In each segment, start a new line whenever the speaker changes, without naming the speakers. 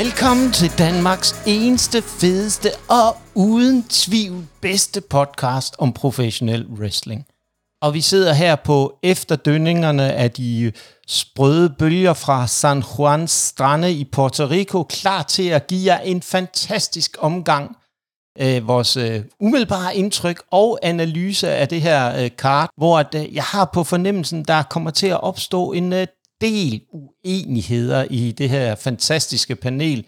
Velkommen til Danmarks eneste, fedeste og uden tvivl bedste podcast om professionel wrestling. Og vi sidder her på efterdønningerne af de sprøde bølger fra San Juans strande i Puerto Rico, klar til at give jer en fantastisk omgang øh, vores øh, umiddelbare indtryk og analyse af det her øh, kart, hvor at, øh, jeg har på fornemmelsen, der kommer til at opstå en øh, del uenigheder i det her fantastiske panel,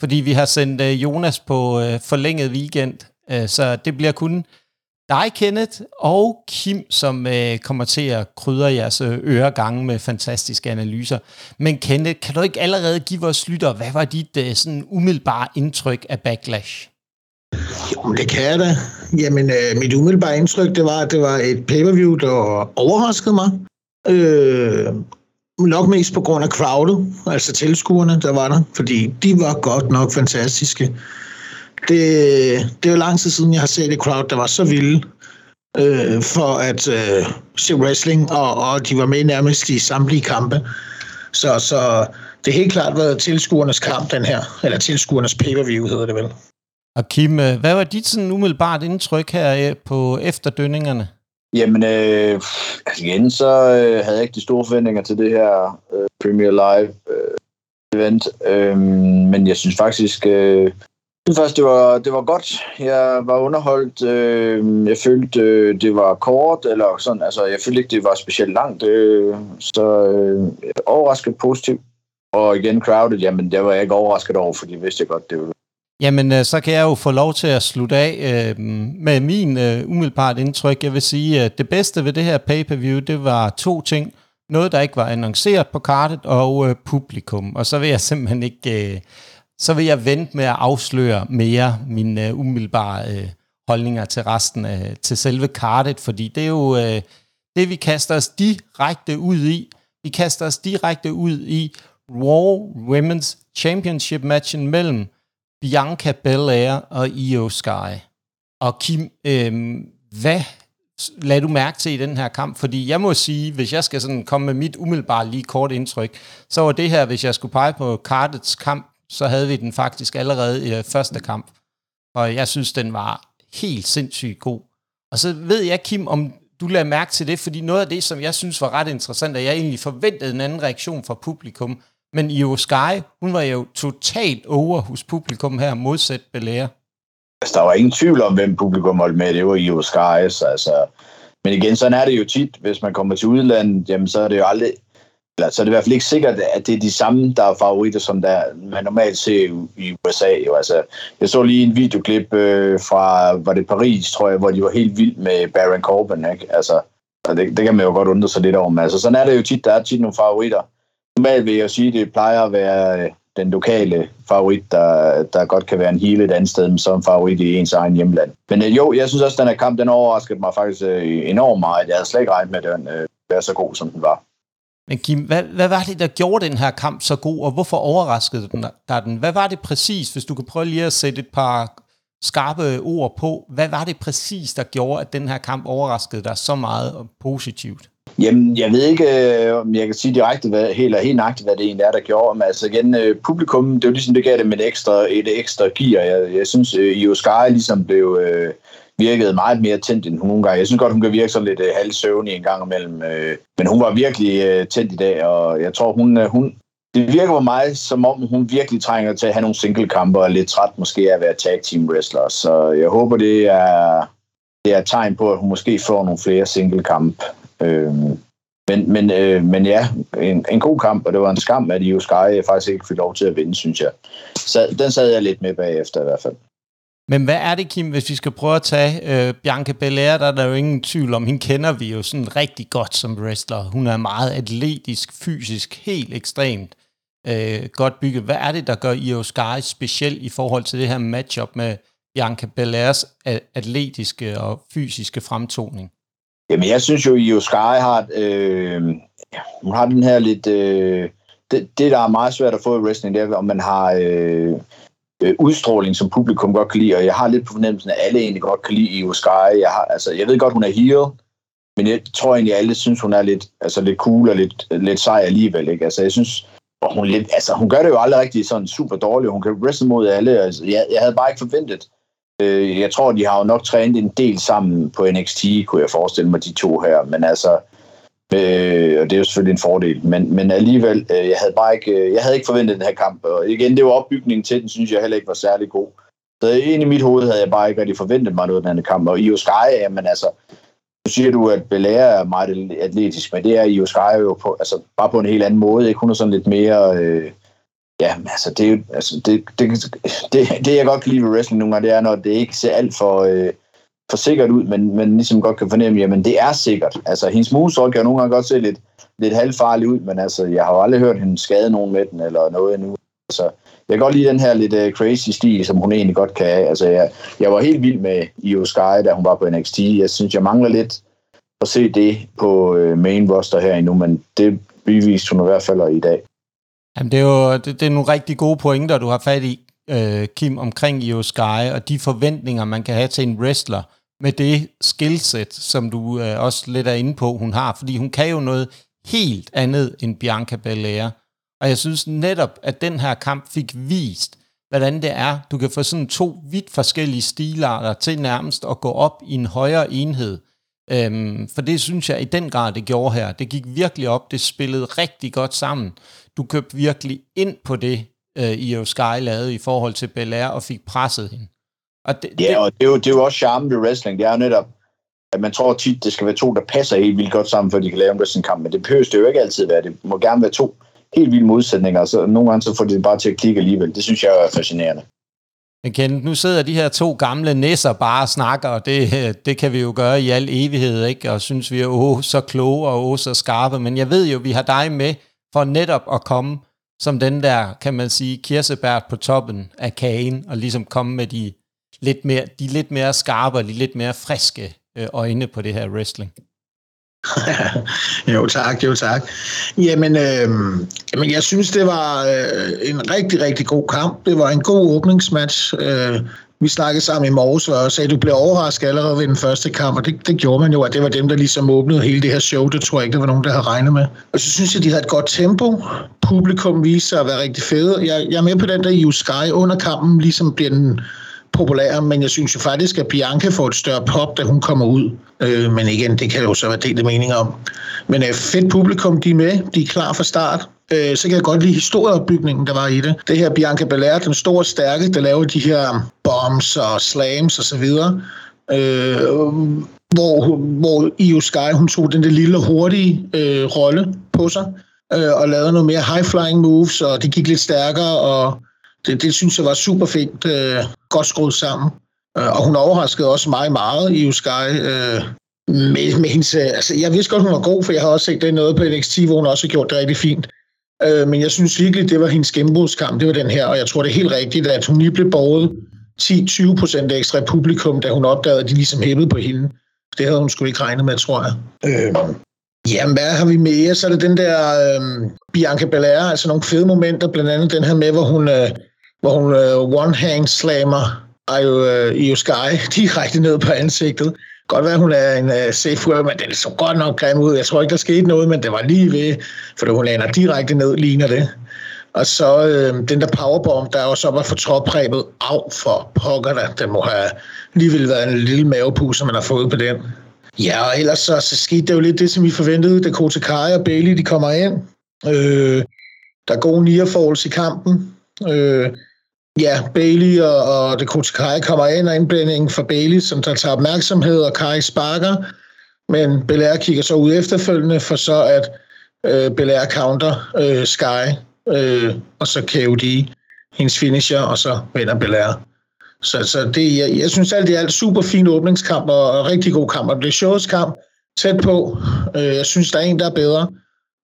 fordi vi har sendt øh, Jonas på øh, forlænget weekend, øh, så det bliver kun dig, Kenneth, og Kim, som øh, kommer til at krydre jeres øh, øregange med fantastiske analyser. Men Kenneth, kan du ikke allerede give vores lytter, hvad var dit øh, sådan umiddelbare indtryk af Backlash?
Jo, det kan jeg da. Jamen, øh, mit umiddelbare indtryk, det var, at det var et pay-per-view, der overraskede mig. Øh, nok mest på grund af crowdet, altså tilskuerne, der var der, fordi de var godt nok fantastiske. Det, det er jo lang tid siden, jeg har set et crowd, der var så vilde øh, for at øh, se wrestling, og, og de var med nærmest i samtlige kampe. Så, så det har helt klart været tilskuernes kamp, den her, eller tilskuernes pay-per-view hedder det vel.
Og Kim, øh, hvad var dit sådan umiddelbart indtryk her øh, på efterdønningerne?
Jamen, øh, altså igen, så øh, havde jeg ikke de store forventninger til det her øh, Premier Live øh, event, øh, men jeg synes faktisk, øh, Først, det var, det var godt. Jeg var underholdt. Øh, jeg følte, øh, det var kort, eller sådan. Altså, jeg følte ikke, det var specielt langt. Øh, så øh, overrasket positivt. Og igen, crowded, jamen, det var jeg ikke overrasket over, fordi jeg vidste godt, det ville
Jamen, øh, så kan jeg jo få lov til at slutte af øh, med min øh, umiddelbart indtryk. Jeg vil sige, at det bedste ved det her pay-per-view, det var to ting. Noget, der ikke var annonceret på kartet, og øh, publikum. Og så vil jeg simpelthen ikke... Øh, så vil jeg vente med at afsløre mere mine øh, umiddelbare øh, holdninger til resten af, til selve kartet, fordi det er jo øh, det, vi kaster os direkte ud i. Vi kaster os direkte ud i Raw Women's Championship matchen mellem Bianca Belair og Io Sky. Og Kim, øh, hvad lad du mærke til i den her kamp? Fordi jeg må sige, hvis jeg skal sådan komme med mit umiddelbare lige kort indtryk, så var det her, hvis jeg skulle pege på kartets kamp, så havde vi den faktisk allerede i øh, første kamp. Og jeg synes, den var helt sindssygt god. Og så ved jeg, Kim, om du lagde mærke til det, fordi noget af det, som jeg synes var ret interessant, at jeg egentlig forventede en anden reaktion fra publikum, men Io Sky, hun var jo totalt over hos publikum her, modsat Belair.
Altså, der var ingen tvivl om, hvem publikum holdt med. Det var Io Sky. Altså. Men igen, sådan er det jo tit. Hvis man kommer til udlandet, jamen, så er det jo aldrig eller så er det i hvert fald ikke sikkert, at det er de samme, der er favoritter, som der man normalt ser i USA. Jo. Altså, jeg så lige en videoklip øh, fra, var det Paris, tror jeg, hvor de var helt vild med Baron Corbin. Ikke? Altså, det, det, kan man jo godt undre sig lidt over. Men altså, sådan er det jo tit, der er tit nogle favoritter. Normalt vil jeg sige, at det plejer at være øh, den lokale favorit, der, der godt kan være en hele et andet sted, men som favorit i ens egen hjemland. Men øh, jo, jeg synes også, at den her kamp, den overraskede mig faktisk øh, enormt meget. Jeg havde slet ikke regnet med, at den øh, var så god, som den var.
Men Kim, hvad, hvad var det, der gjorde den her kamp så god, og hvorfor overraskede den dig den? Hvad var det præcis, hvis du kan prøve lige at sætte et par skarpe ord på, hvad var det præcis, der gjorde, at den her kamp overraskede dig så meget og positivt?
Jamen, jeg ved ikke, øh, om jeg kan sige direkte, hvad, helt, helt nøjagtigt, hvad det egentlig er, der gjorde. Men altså igen, øh, publikum, det er jo ligesom, det gav det et ekstra, et ekstra gear. Jeg, jeg synes, øh, Io Sky ligesom blev, øh, virkede meget mere tændt, end hun nogle gange. Jeg synes godt, hun kan virke sådan lidt øh, halvsøvnig en gang imellem. Øh, men hun var virkelig øh, tændt i dag, og jeg tror, hun, øh, hun, det virker på mig, som om hun virkelig trænger til at have nogle single-kampe, og er lidt træt måske af at være tag team wrestler. Så jeg håber, det er, det er et tegn på, at hun måske får nogle flere single-kampe. Øh, men, men, øh, men ja, en, en god kamp, og det var en skam, at Io Sky faktisk ikke fik lov til at vinde, synes jeg. Så den sad jeg lidt med bagefter i hvert fald.
Men hvad er det, Kim, hvis vi skal prøve at tage øh, Bianca Belair, der er der jo ingen tvivl om, hende kender vi jo sådan rigtig godt som wrestler. Hun er meget atletisk, fysisk, helt ekstremt øh, godt bygget. Hvad er det, der gør Io Sky speciel i forhold til det her matchup med Bianca Belairs atletiske og fysiske fremtoning?
Jamen, jeg synes jo, Io Sky har, øh, hun har den her lidt... Øh, det, det, der er meget svært at få i wrestling, det er, om man har... Øh, øh, udstråling, som publikum godt kan lide, og jeg har lidt på fornemmelsen, at alle egentlig godt kan lide Io Sky. Jeg, har, altså, jeg ved godt, hun er heel, men jeg tror egentlig, at alle synes, hun er lidt, altså, lidt cool og lidt, lidt sej alligevel. Ikke? Altså, jeg synes, og hun, lidt, altså, hun gør det jo aldrig rigtig sådan super dårligt. Hun kan wrestle mod alle. Altså, jeg, jeg havde bare ikke forventet. Øh, jeg tror, de har jo nok trænet en del sammen på NXT, kunne jeg forestille mig, de to her. Men altså, øh, og det er jo selvfølgelig en fordel. Men, men alligevel, øh, jeg havde bare ikke, øh, jeg havde ikke forventet den her kamp. Og igen, det var opbygningen til den, synes jeg heller ikke var særlig god. Så ind i mit hoved havde jeg bare ikke rigtig forventet mig noget af den her kamp. Og Io Sky, jamen altså, nu siger du, at Belair er meget atletisk, men det er Io Sky jo på, altså, bare på en helt anden måde. Ikke? Hun er sådan lidt mere... Øh, ja, altså, det, er jo, altså det, det, det, det, jeg godt kan lide ved wrestling nogle gange, det er, når det ikke ser alt for, øh, for sikkert ud, men, men ligesom godt kan fornemme, jamen det er sikkert. Altså, hendes moonsault kan nogle gange godt se lidt, lidt halvfarlig ud, men altså, jeg har jo aldrig hørt hende skade nogen med den, eller noget endnu. Altså, jeg kan godt lide den her lidt uh, crazy stil, som hun egentlig godt kan have. Altså, jeg, jeg var helt vild med Io Sky, da hun var på NXT. Jeg synes, jeg mangler lidt at se det på uh, main roster her endnu, men det beviste hun i hvert fald i dag.
Jamen, det er jo det, det er nogle rigtig gode pointer, du har fat i, øh, Kim, omkring Io Sky, og de forventninger, man kan have til en wrestler med det skillset, som du øh, også lidt er inde på, hun har. Fordi hun kan jo noget helt andet end Bianca Belair. Og jeg synes netop, at den her kamp fik vist, hvordan det er. Du kan få sådan to vidt forskellige stilarter til nærmest at gå op i en højere enhed. Øhm, for det synes jeg i den grad, det gjorde her. Det gik virkelig op, det spillede rigtig godt sammen. Du købte virkelig ind på det, øh, Io Sky lavede i forhold til Belair, og fik presset hende.
Og det, ja, og det er, jo, det er jo også charmen ved wrestling. Det er jo netop, at man tror tit, det skal være to, der passer helt vildt godt sammen, for de kan lave en wrestlingkamp. Men det behøver det jo ikke altid være. Det må gerne være to helt vilde modsætninger, så nogle gange så får de det bare til at klikke alligevel. Det synes jeg er fascinerende.
Men Kent, nu sidder de her to gamle næsser bare og snakker, og det, det kan vi jo gøre i al evighed, ikke? Og synes vi er åh, så kloge og åh, så skarpe. Men jeg ved jo, vi har dig med for netop at komme som den der, kan man sige, kirsebær på toppen af kagen, og ligesom komme med de lidt mere, de lidt mere skarpe og de lidt mere friske øh, øjne på det her wrestling.
jo tak, jo tak. Jamen, øh, jamen jeg synes, det var øh, en rigtig, rigtig god kamp. Det var en god åbningsmatch. Øh, vi snakkede sammen i morges, og sagde, at du blev overrasket allerede ved den første kamp, og det, det gjorde man jo, at det var dem, der ligesom åbnede hele det her show. Det tror jeg ikke, der var nogen, der havde regnet med. Og så synes jeg, de havde et godt tempo. Publikum viste sig at være rigtig fede. Jeg, jeg er med på den der EU Sky under kampen, ligesom bliver den populær, men jeg synes jo faktisk, at Bianca får et større pop, da hun kommer ud. Øh, men igen, det kan jo så være delte meninger om. Men øh, fedt publikum, de er med, de er klar fra start. Øh, så kan jeg godt lide historieopbygningen, der var i det. Det her Bianca Belair, den store stærke, der laver de her bombs og slams og så videre. Øh, hvor, hvor Io Sky, hun tog den der lille hurtige øh, rolle på sig, øh, og lavede noget mere high-flying moves, og det gik lidt stærkere, og det, det synes jeg var super fedt, øh, godt skruet sammen. Øh, og hun overraskede også mig meget i Sky. Øh, med, med hendes, øh, altså, jeg vidste godt, hun var god, for jeg har også set det noget på NXT, hvor hun også har gjort det rigtig fint. Øh, men jeg synes virkelig, det var hendes gennembrudskamp, det var den her, og jeg tror, det er helt rigtigt, at hun lige blev borget 10-20 procent ekstra publikum, da hun opdagede, at de ligesom hævede på hende. Det havde hun sgu ikke regnet med, tror jeg. Øh, Jamen, hvad har vi mere? Så er det den der øh, Bianca Belair, altså nogle fede momenter, blandt andet den her med, hvor hun, øh, hvor hun øh, one-hand slammer Io, øh, Io Sky direkte ned på ansigtet. Godt være, hun er en uh, safe word, men den så godt nok grim ud. Jeg tror ikke, der skete noget, men det var lige ved, for hun lander direkte ned, ligner det. Og så øh, den der powerbomb, der også var for trådpræbet. Af for pokker. Den må have lige vil være en lille mavepuse, man har fået på den. Ja, og ellers så, så skete det jo lidt det, som vi forventede. da Kai og Bailey, de kommer ind. Øh, der er gode near i kampen. Øh, ja, Bailey og, og Dakota Kai kommer ind, og indblandingen for Bailey, som der tager opmærksomhed, og Kai sparker. Men Belair kigger så ud efterfølgende, for så at øh, Belair counter øh, Sky, øh, og så KOD, hendes finisher, og så vinder Belair. Så, så det, jeg, jeg synes alt i alt super fin åbningskamp og, og rigtig god kamp. Og det er shows kamp tæt på. Øh, jeg synes, der er en, der er bedre.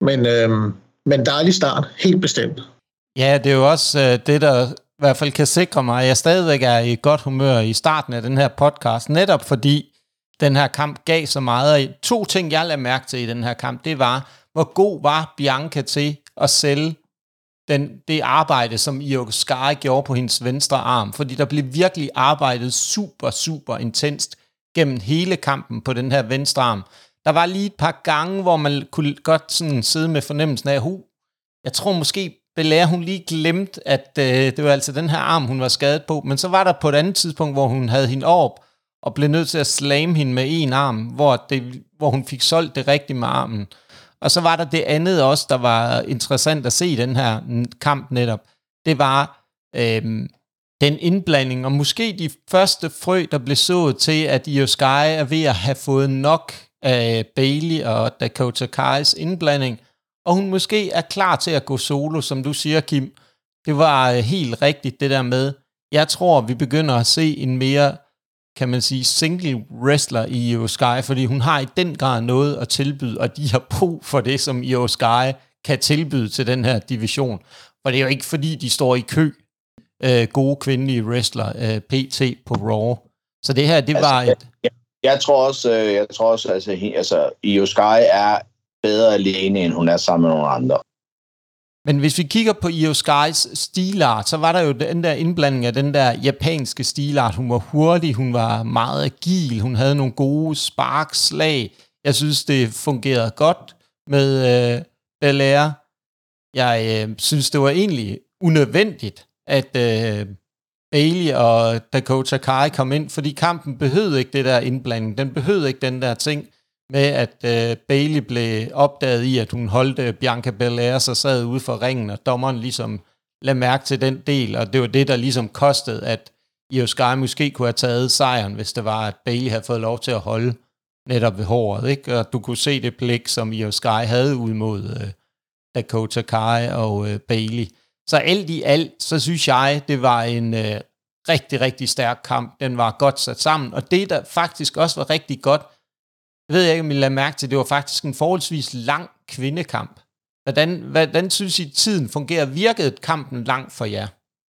Men, øh, men dejlig start, helt bestemt.
Ja, det er jo også øh, det, der i hvert fald kan sikre mig, at jeg stadigvæk er i godt humør i starten af den her podcast, netop fordi den her kamp gav så meget. Og to ting, jeg lagde mærke til i den her kamp, det var, hvor god var Bianca til at sælge den, det arbejde, som Io Sky gjorde på hendes venstre arm, fordi der blev virkelig arbejdet super, super intenst gennem hele kampen på den her venstre arm. Der var lige et par gange, hvor man kunne godt sådan sidde med fornemmelsen af, hu, jeg tror måske Belair, hun lige glemt, at øh, det var altså den her arm, hun var skadet på. Men så var der på et andet tidspunkt, hvor hun havde hende op, og blev nødt til at slame hende med en arm, hvor, det, hvor hun fik solgt det rigtigt med armen. Og så var der det andet også, der var interessant at se i den her kamp netop. Det var øh, den indblanding, og måske de første frø, der blev sået til, at Io Sky er ved at have fået nok af Bailey og Dakota Kai's indblanding, og hun måske er klar til at gå solo, som du siger, Kim. Det var øh, helt rigtigt det der med, jeg tror, vi begynder at se en mere, kan man sige, single wrestler i Io Sky, fordi hun har i den grad noget at tilbyde, og de har brug for det, som Io Sky kan tilbyde til den her division. For det er jo ikke, fordi de står i kø, øh, gode kvindelige wrestler, øh, PT på Raw. Så det her, det altså, var et...
Jeg, jeg tror også, øh, jeg tror også altså, altså Io Sky er bedre alene, end hun er sammen med nogle andre.
Men hvis vi kigger på Io Sky's stilart, så var der jo den der indblanding af den der japanske stilart. Hun var hurtig, hun var meget agil, hun havde nogle gode sparkslag. Jeg synes, det fungerede godt med øh, Belair. Jeg øh, synes, det var egentlig unødvendigt, at øh, Bailey og Dakota Kai kom ind, fordi kampen behøvede ikke det der indblanding. Den behøvede ikke den der ting med, at øh, Bailey blev opdaget i, at hun holdt Bianca Belair så sad ude for ringen, og dommeren ligesom lagde mærke til den del, og det var det, der ligesom kostede, at Io Sky måske kunne have taget sejren, hvis det var, at Bailey havde fået lov til at holde netop ved håret, ikke? Og du kunne se det blik, som Io Sky havde ud mod øh, Dakota Kai og øh, Bailey. Så alt i alt, så synes jeg, det var en øh, rigtig, rigtig stærk kamp. Den var godt sat sammen, og det, der faktisk også var rigtig godt, jeg ved ikke, om I lader mærke til, det var faktisk en forholdsvis lang kvindekamp. Hvordan, hvordan synes I, tiden fungerer? Virkede kampen lang for jer?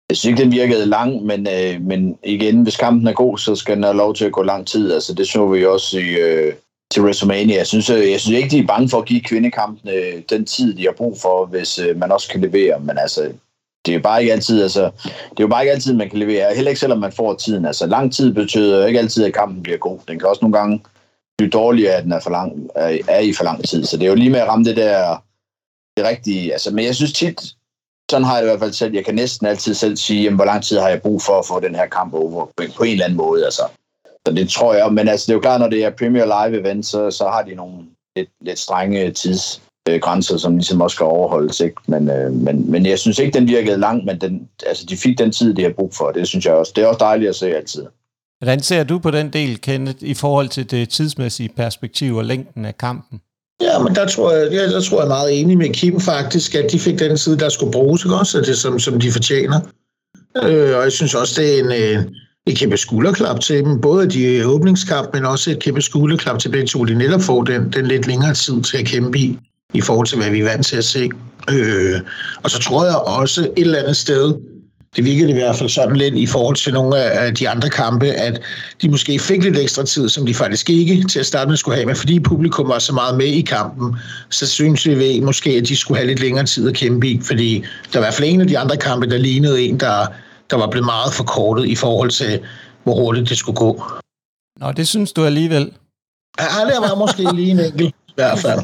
Jeg synes ikke, den virkede lang, men, øh, men igen, hvis kampen er god, så skal den have lov til at gå lang tid. Altså, det så vi også i, øh, til WrestleMania. Jeg synes, jeg, jeg synes ikke, de er bange for at give kvindekampene øh, den tid, de har brug for, hvis øh, man også kan levere. Men altså, det er jo bare ikke altid, altså, det er jo bare ikke altid, man kan levere. Heller ikke selvom man får tiden. Altså, lang tid betyder ikke altid, at kampen bliver god. Den kan også nogle gange blive dårligere, at den er, for lang, er, er i for lang tid. Så det er jo lige med at ramme det der det rigtige. Altså, men jeg synes tit, sådan har jeg i hvert fald selv, jeg kan næsten altid selv sige, jamen, hvor lang tid har jeg brug for at få den her kamp over på en eller anden måde. Altså. Så det tror jeg, men altså, det er jo klart, når det er Premier Live event, så, så har de nogle lidt, lidt strenge tidsgrænser, som ligesom også skal overholdes. Ikke? Men, øh, men, men jeg synes ikke, den virkede lang, men den, altså, de fik den tid, de har brug for. Det synes jeg også. Det er også dejligt at se altid.
Hvordan ser du på den del, Kenneth, i forhold til det tidsmæssige perspektiv og længden af kampen?
Ja, men der tror jeg, jeg, der tror jeg er meget enig med Kim faktisk, at de fik den side, der skulle bruges, ikke også? Det, som, som de fortjener. Øh, og jeg synes også, det er en, øh, et kæmpe skulderklap til dem. Både de åbningskamp, men også et kæmpe skulderklap til begge to. De netop får den, den lidt længere tid til at kæmpe i, i forhold til, hvad vi er vant til at se. Øh, og så tror jeg også et eller andet sted, det virkede i hvert fald sådan lidt i forhold til nogle af de andre kampe, at de måske fik lidt ekstra tid, som de faktisk ikke til at starte med skulle have, men fordi publikum var så meget med i kampen, så synes vi måske, at de skulle have lidt længere tid at kæmpe i, fordi der var i hvert fald en af de andre kampe, der lignede en, der, der var blevet meget forkortet i forhold til, hvor hurtigt det skulle gå.
Nå, det synes du alligevel.
Ja, det var måske lige en enkelt, i hvert fald.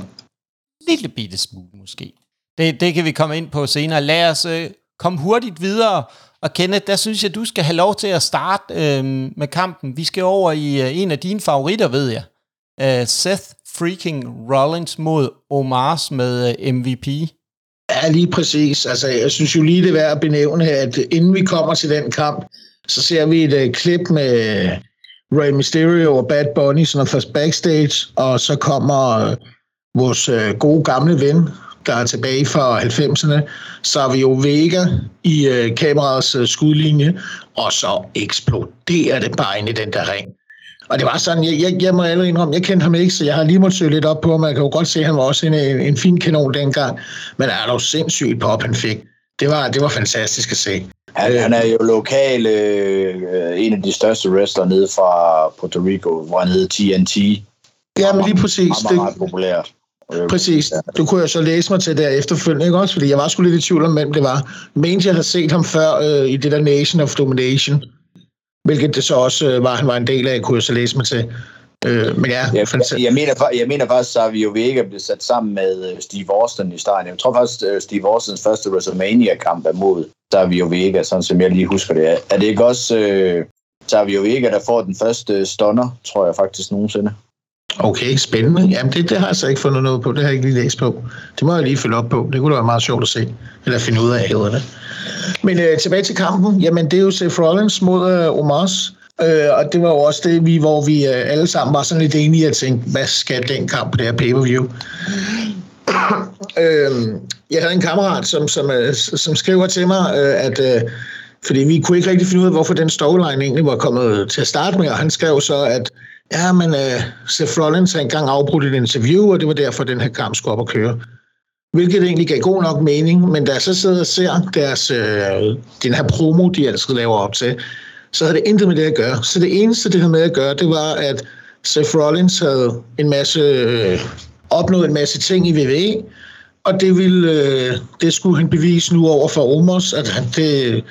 Lille bitte smule måske. Det, det kan vi komme ind på senere. Lad os øh, kom hurtigt videre. Og Kenneth, der synes jeg, du skal have lov til at starte øh, med kampen. Vi skal over i øh, en af dine favoritter, ved jeg. Øh, Seth freaking Rollins mod Omars med øh, MVP.
Ja, lige præcis. Altså, jeg synes jo lige, det er værd at benævne her, at inden vi kommer til den kamp, så ser vi et øh, klip med øh, Ray Mysterio og Bad Bunny, sådan først backstage, og så kommer øh, vores øh, gode gamle ven, der er tilbage fra 90'erne, Savio Vega i øh, kameraets øh, skudlinje, og så eksploderer det bare ind i den der ring. Og det var sådan, jeg, jeg, jeg må allerede indrømme, jeg kendte ham ikke, så jeg har lige måttet søge lidt op på ham. Jeg kan jo godt se, at han var også en, en fin kanon dengang. Men er jo sindssygt pop, han fik. Det var, det var fantastisk at se.
Han, han er jo lokal, øh, en af de største wrestlere nede fra Puerto Rico, hvor han hedder TNT.
Ja, men lige præcis.
Det er meget populært.
Præcis. Du kunne jo så læse mig til det efterfølgende, ikke også? Fordi jeg var sgu lidt i tvivl om, hvem det var. Men jeg havde set ham før øh, i det der Nation of Domination, hvilket det så også øh, var, han var en del af, kunne jeg så læse mig til. Øh, men ja,
jeg, jeg, jeg, mener, jeg mener faktisk, at Savio Vega blev sat sammen med øh, Steve Austin i starten. Jeg tror faktisk, at øh, Steve Austins første WrestleMania-kamp er mod Savio Vega, sådan som jeg lige husker det. Er det ikke også øh, Savio Vega, der får den første stunner, tror jeg faktisk nogensinde?
Okay, spændende. Jamen, det, det har jeg så ikke fundet noget på. Det har jeg ikke lige læst på. Det må jeg lige følge op på. Det kunne da være meget sjovt at se. Eller finde ud af, hedder det. Men øh, tilbage til kampen. Jamen, det er jo Seth Rollins mod øh, Omars. Øh, og det var jo også det, vi, hvor vi øh, alle sammen var sådan lidt enige at tænke, hvad skal den kamp på det her pay-per-view? øh, jeg havde en kammerat, som, som, øh, som skriver til mig, øh, at øh, fordi vi kunne ikke rigtig finde ud af, hvorfor den storyline egentlig var kommet til at starte med, og han skrev så, at ja, men uh, Seth Rollins har engang afbrudt et interview, og det var derfor, den her kamp skulle op og køre. Hvilket egentlig gav god nok mening, men da jeg så sidder og ser deres, uh, den her promo, de altid laver op til, så havde det intet med det at gøre. Så det eneste, det havde med at gøre, det var, at Seth Rollins havde en masse, øh, opnået en masse ting i WWE, og det, ville, øh, det skulle han bevise nu over for Omos, at han, det,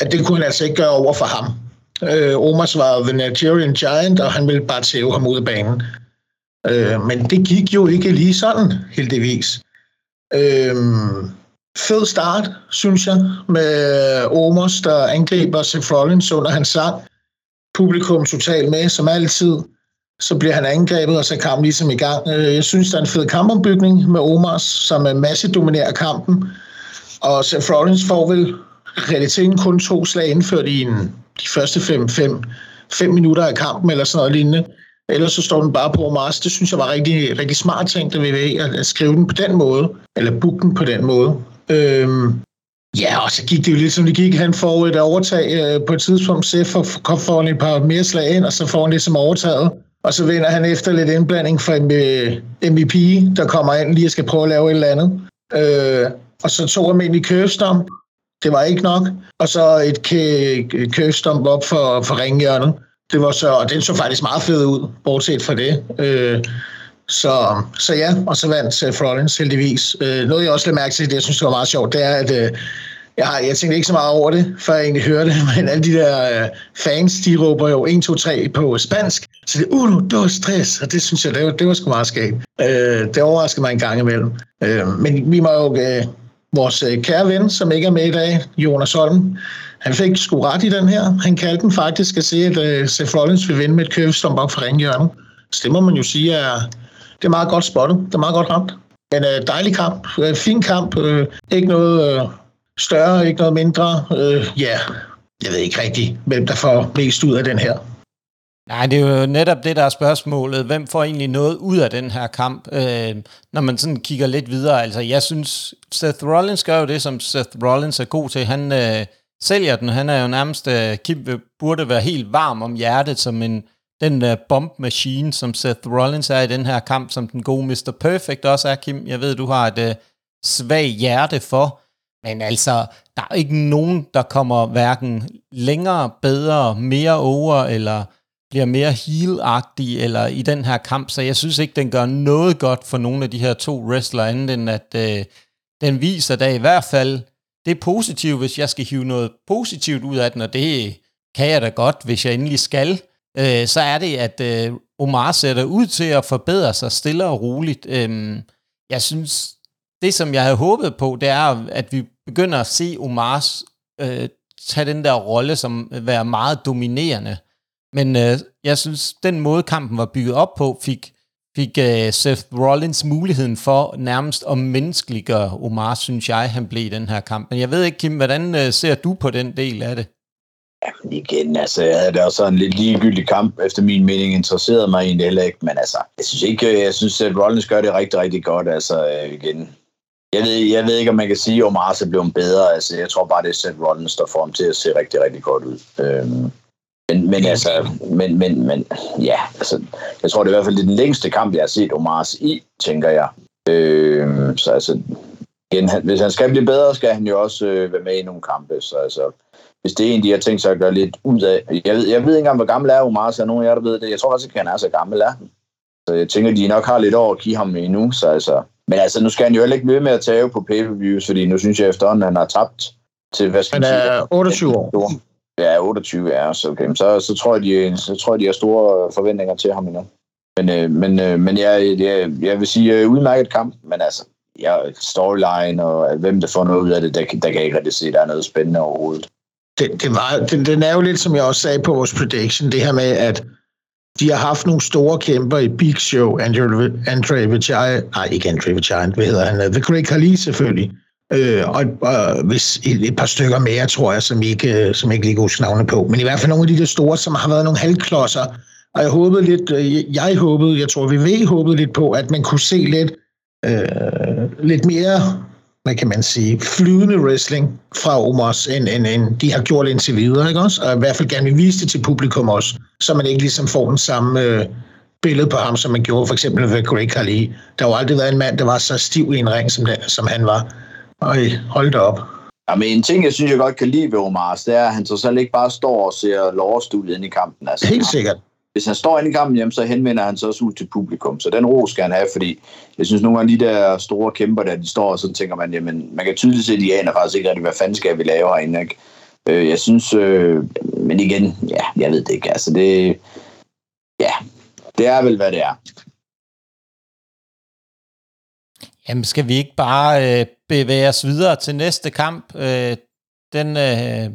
at det kunne han altså ikke gøre over for ham. Øh, Omars var The Nigerian Giant, og han ville bare tæve ham ud af banen. Øh, men det gik jo ikke lige sådan, heldigvis. Øh, fed start, synes jeg, med Omos, der angriber Seth Rollins under hans sang. Publikum totalt med, som altid. Så bliver han angrebet, og så kampen ligesom i gang. Øh, jeg synes, der er en fed kampombygning med Omos, som er masse dominerer kampen. Og Seth Rollins får vel realiteten kun to slag indført i en, de første fem, fem, fem minutter af kampen, eller sådan noget lignende. Ellers så står den bare på Mars. Det synes jeg var rigtig, rigtig smart tænkt ved at, at skrive den på den måde, eller booke den på den måde. Øhm, ja, og så gik det jo lidt som det gik. Han får et overtag øh, på et tidspunkt, så for, for, et par mere slag ind, og så får han det som overtaget. Og så vinder han efter lidt indblanding fra MVP, der kommer ind lige og skal prøve at lave et eller andet. Øh, og så tog han ind i købestamp, det var ikke nok. Og så et curve op for, for ringhjørnet. Det var så, og den så faktisk meget fed ud, bortset fra det. Øh, så, så ja, og så vandt øh, Seth Rollins heldigvis. Øh, noget jeg også lagde mærke til, det jeg synes det var meget sjovt, det er, at øh, jeg, har, jeg tænkte ikke så meget over det, før jeg egentlig hørte det, men alle de der øh, fans, de råber jo 1, 2, 3 på spansk, så det er uno, dos, tres, og det synes jeg, det var, det var sgu meget skægt. Øh, det overraskede mig en gang imellem. Øh, men vi må jo øh, vores øh, kære ven, som ikke er med i dag, Jonas Holm, han fik sgu ret i den her. Han kaldte den faktisk at se, at uh, øh, Seth Rollins vil vinde med et købestomp op for ringhjørnet. Så det må man jo sige, er, det er meget godt spottet. Det er meget godt ramt. Men uh, dejlig kamp. Uh, fin kamp. Uh, ikke noget uh, større, ikke noget mindre. Ja, uh, yeah. jeg ved ikke rigtigt, hvem der får mest ud af den her.
Nej, det er jo netop det, der er spørgsmålet. Hvem får egentlig noget ud af den her kamp, øh, når man sådan kigger lidt videre? Altså, jeg synes, Seth Rollins gør jo det, som Seth Rollins er god til. Han øh, sælger den. Han er jo nærmest, øh, Kim burde være helt varm om hjertet, som en den øh, bomb machine, som Seth Rollins er i den her kamp, som den gode Mr. Perfect også er, Kim. Jeg ved, du har et øh, svag hjerte for. Men altså, der er ikke nogen, der kommer hverken længere, bedre, mere over, eller bliver mere heel eller i den her kamp, så jeg synes ikke, den gør noget godt for nogle af de her to wrestlere, andet end at øh, den viser da i hvert fald, det er positivt, hvis jeg skal hive noget positivt ud af den, og det kan jeg da godt, hvis jeg endelig skal, øh, så er det, at øh, Omar sætter ud til at forbedre sig stille og roligt. Øh, jeg synes, det som jeg havde håbet på, det er, at vi begynder at se Omars øh, tage den der rolle som øh, være meget dominerende. Men øh, jeg synes, den måde kampen var bygget op på, fik, fik øh, Seth Rollins muligheden for nærmest at menneskeliggøre Omar, synes jeg, han blev i den her kamp. Men jeg ved ikke, Kim, hvordan øh, ser du på den del af det?
Jamen igen, altså, jeg havde det også en lidt ligegyldig kamp, efter min mening, interesserede mig egentlig heller ikke, men altså, jeg synes ikke, øh, jeg synes, at Rollins gør det rigtig, rigtig godt, altså, øh, igen. Jeg ved, jeg ved ikke, om man kan sige, at Omar er blevet bedre, altså, jeg tror bare, det er Seth Rollins, der får ham til at se rigtig, rigtig godt ud. Øhm, men, men altså, men, men, men ja, altså, jeg tror det er i hvert fald det den længste kamp, jeg har set Omars i, tænker jeg. Øh, så altså, igen, han, hvis han skal blive bedre, skal han jo også øh, være med i nogle kampe. Så altså, hvis det er en, de har tænkt sig at gøre lidt ud af. Jeg ved, jeg ved ikke engang, hvor gammel er Omar, så er nogen af jer, der ved det. Jeg tror faktisk ikke, han er så gammel, er Så jeg tænker, de nok har lidt over at give ham endnu. Så altså, men altså, nu skal han jo heller ikke blive med at tage på pay-per-views, fordi nu synes jeg efterhånden, han har tabt til, hvad skal
han er 28 år.
Ja, 28 er så okay. Så, så, tror jeg, de, så tror jeg, de har store forventninger til ham endnu. Men, øh, men, øh, men jeg, jeg, jeg vil sige øh, udmærket kamp, men altså, ja, storyline og hvem der får noget ud af det, der, der kan jeg ikke rigtig se, der er noget spændende overhovedet.
Det, det var, den, den er jo lidt, som jeg også sagde på vores prediction, det her med, at de har haft nogle store kæmper i Big Show, Andre, Andre Vijay, nej ikke Andre Vijay, hvad hedder han, The Great Khali selvfølgelig, øh, og, og hvis et, et par stykker mere, tror jeg, som ikke, øh, som ikke lige huske navne på, men i hvert fald nogle af de der store, som har været nogle halvklodser, og jeg håbede lidt, øh, jeg håbede, jeg tror, vi ved håbede lidt på, at man kunne se lidt, øh, lidt mere, hvad kan man sige, flydende wrestling fra Omos, end, end, end de har gjort indtil videre, ikke også? Og i hvert fald gerne vil vise det til publikum også, så man ikke ligesom får den samme øh, billede på ham, som man gjorde for eksempel ved Greg Khali. Der har jo aldrig været en mand, der var så stiv i en ring, som, den, som han var. Og hold da op.
Ja, men en ting, jeg synes, jeg godt kan lide ved Omars, det er, at han så selv ikke bare står og ser lovstudiet ind i kampen. Altså,
Helt sikkert
hvis han står inde i kampen hjem, så henvender han sig også ud til publikum. Så den ro skal han have, fordi jeg synes nogle gange de der store kæmper der, de står og så tænker man, jamen man kan tydeligt se, at de aner faktisk ikke rigtig, hvad fanden skal vi lave herinde. Ikke? Øh, jeg synes, øh, men igen, ja, jeg ved det ikke. Altså det, ja, det er vel, hvad det er.
Jamen, skal vi ikke bare øh, bevæge os videre til næste kamp? Øh, den, øh,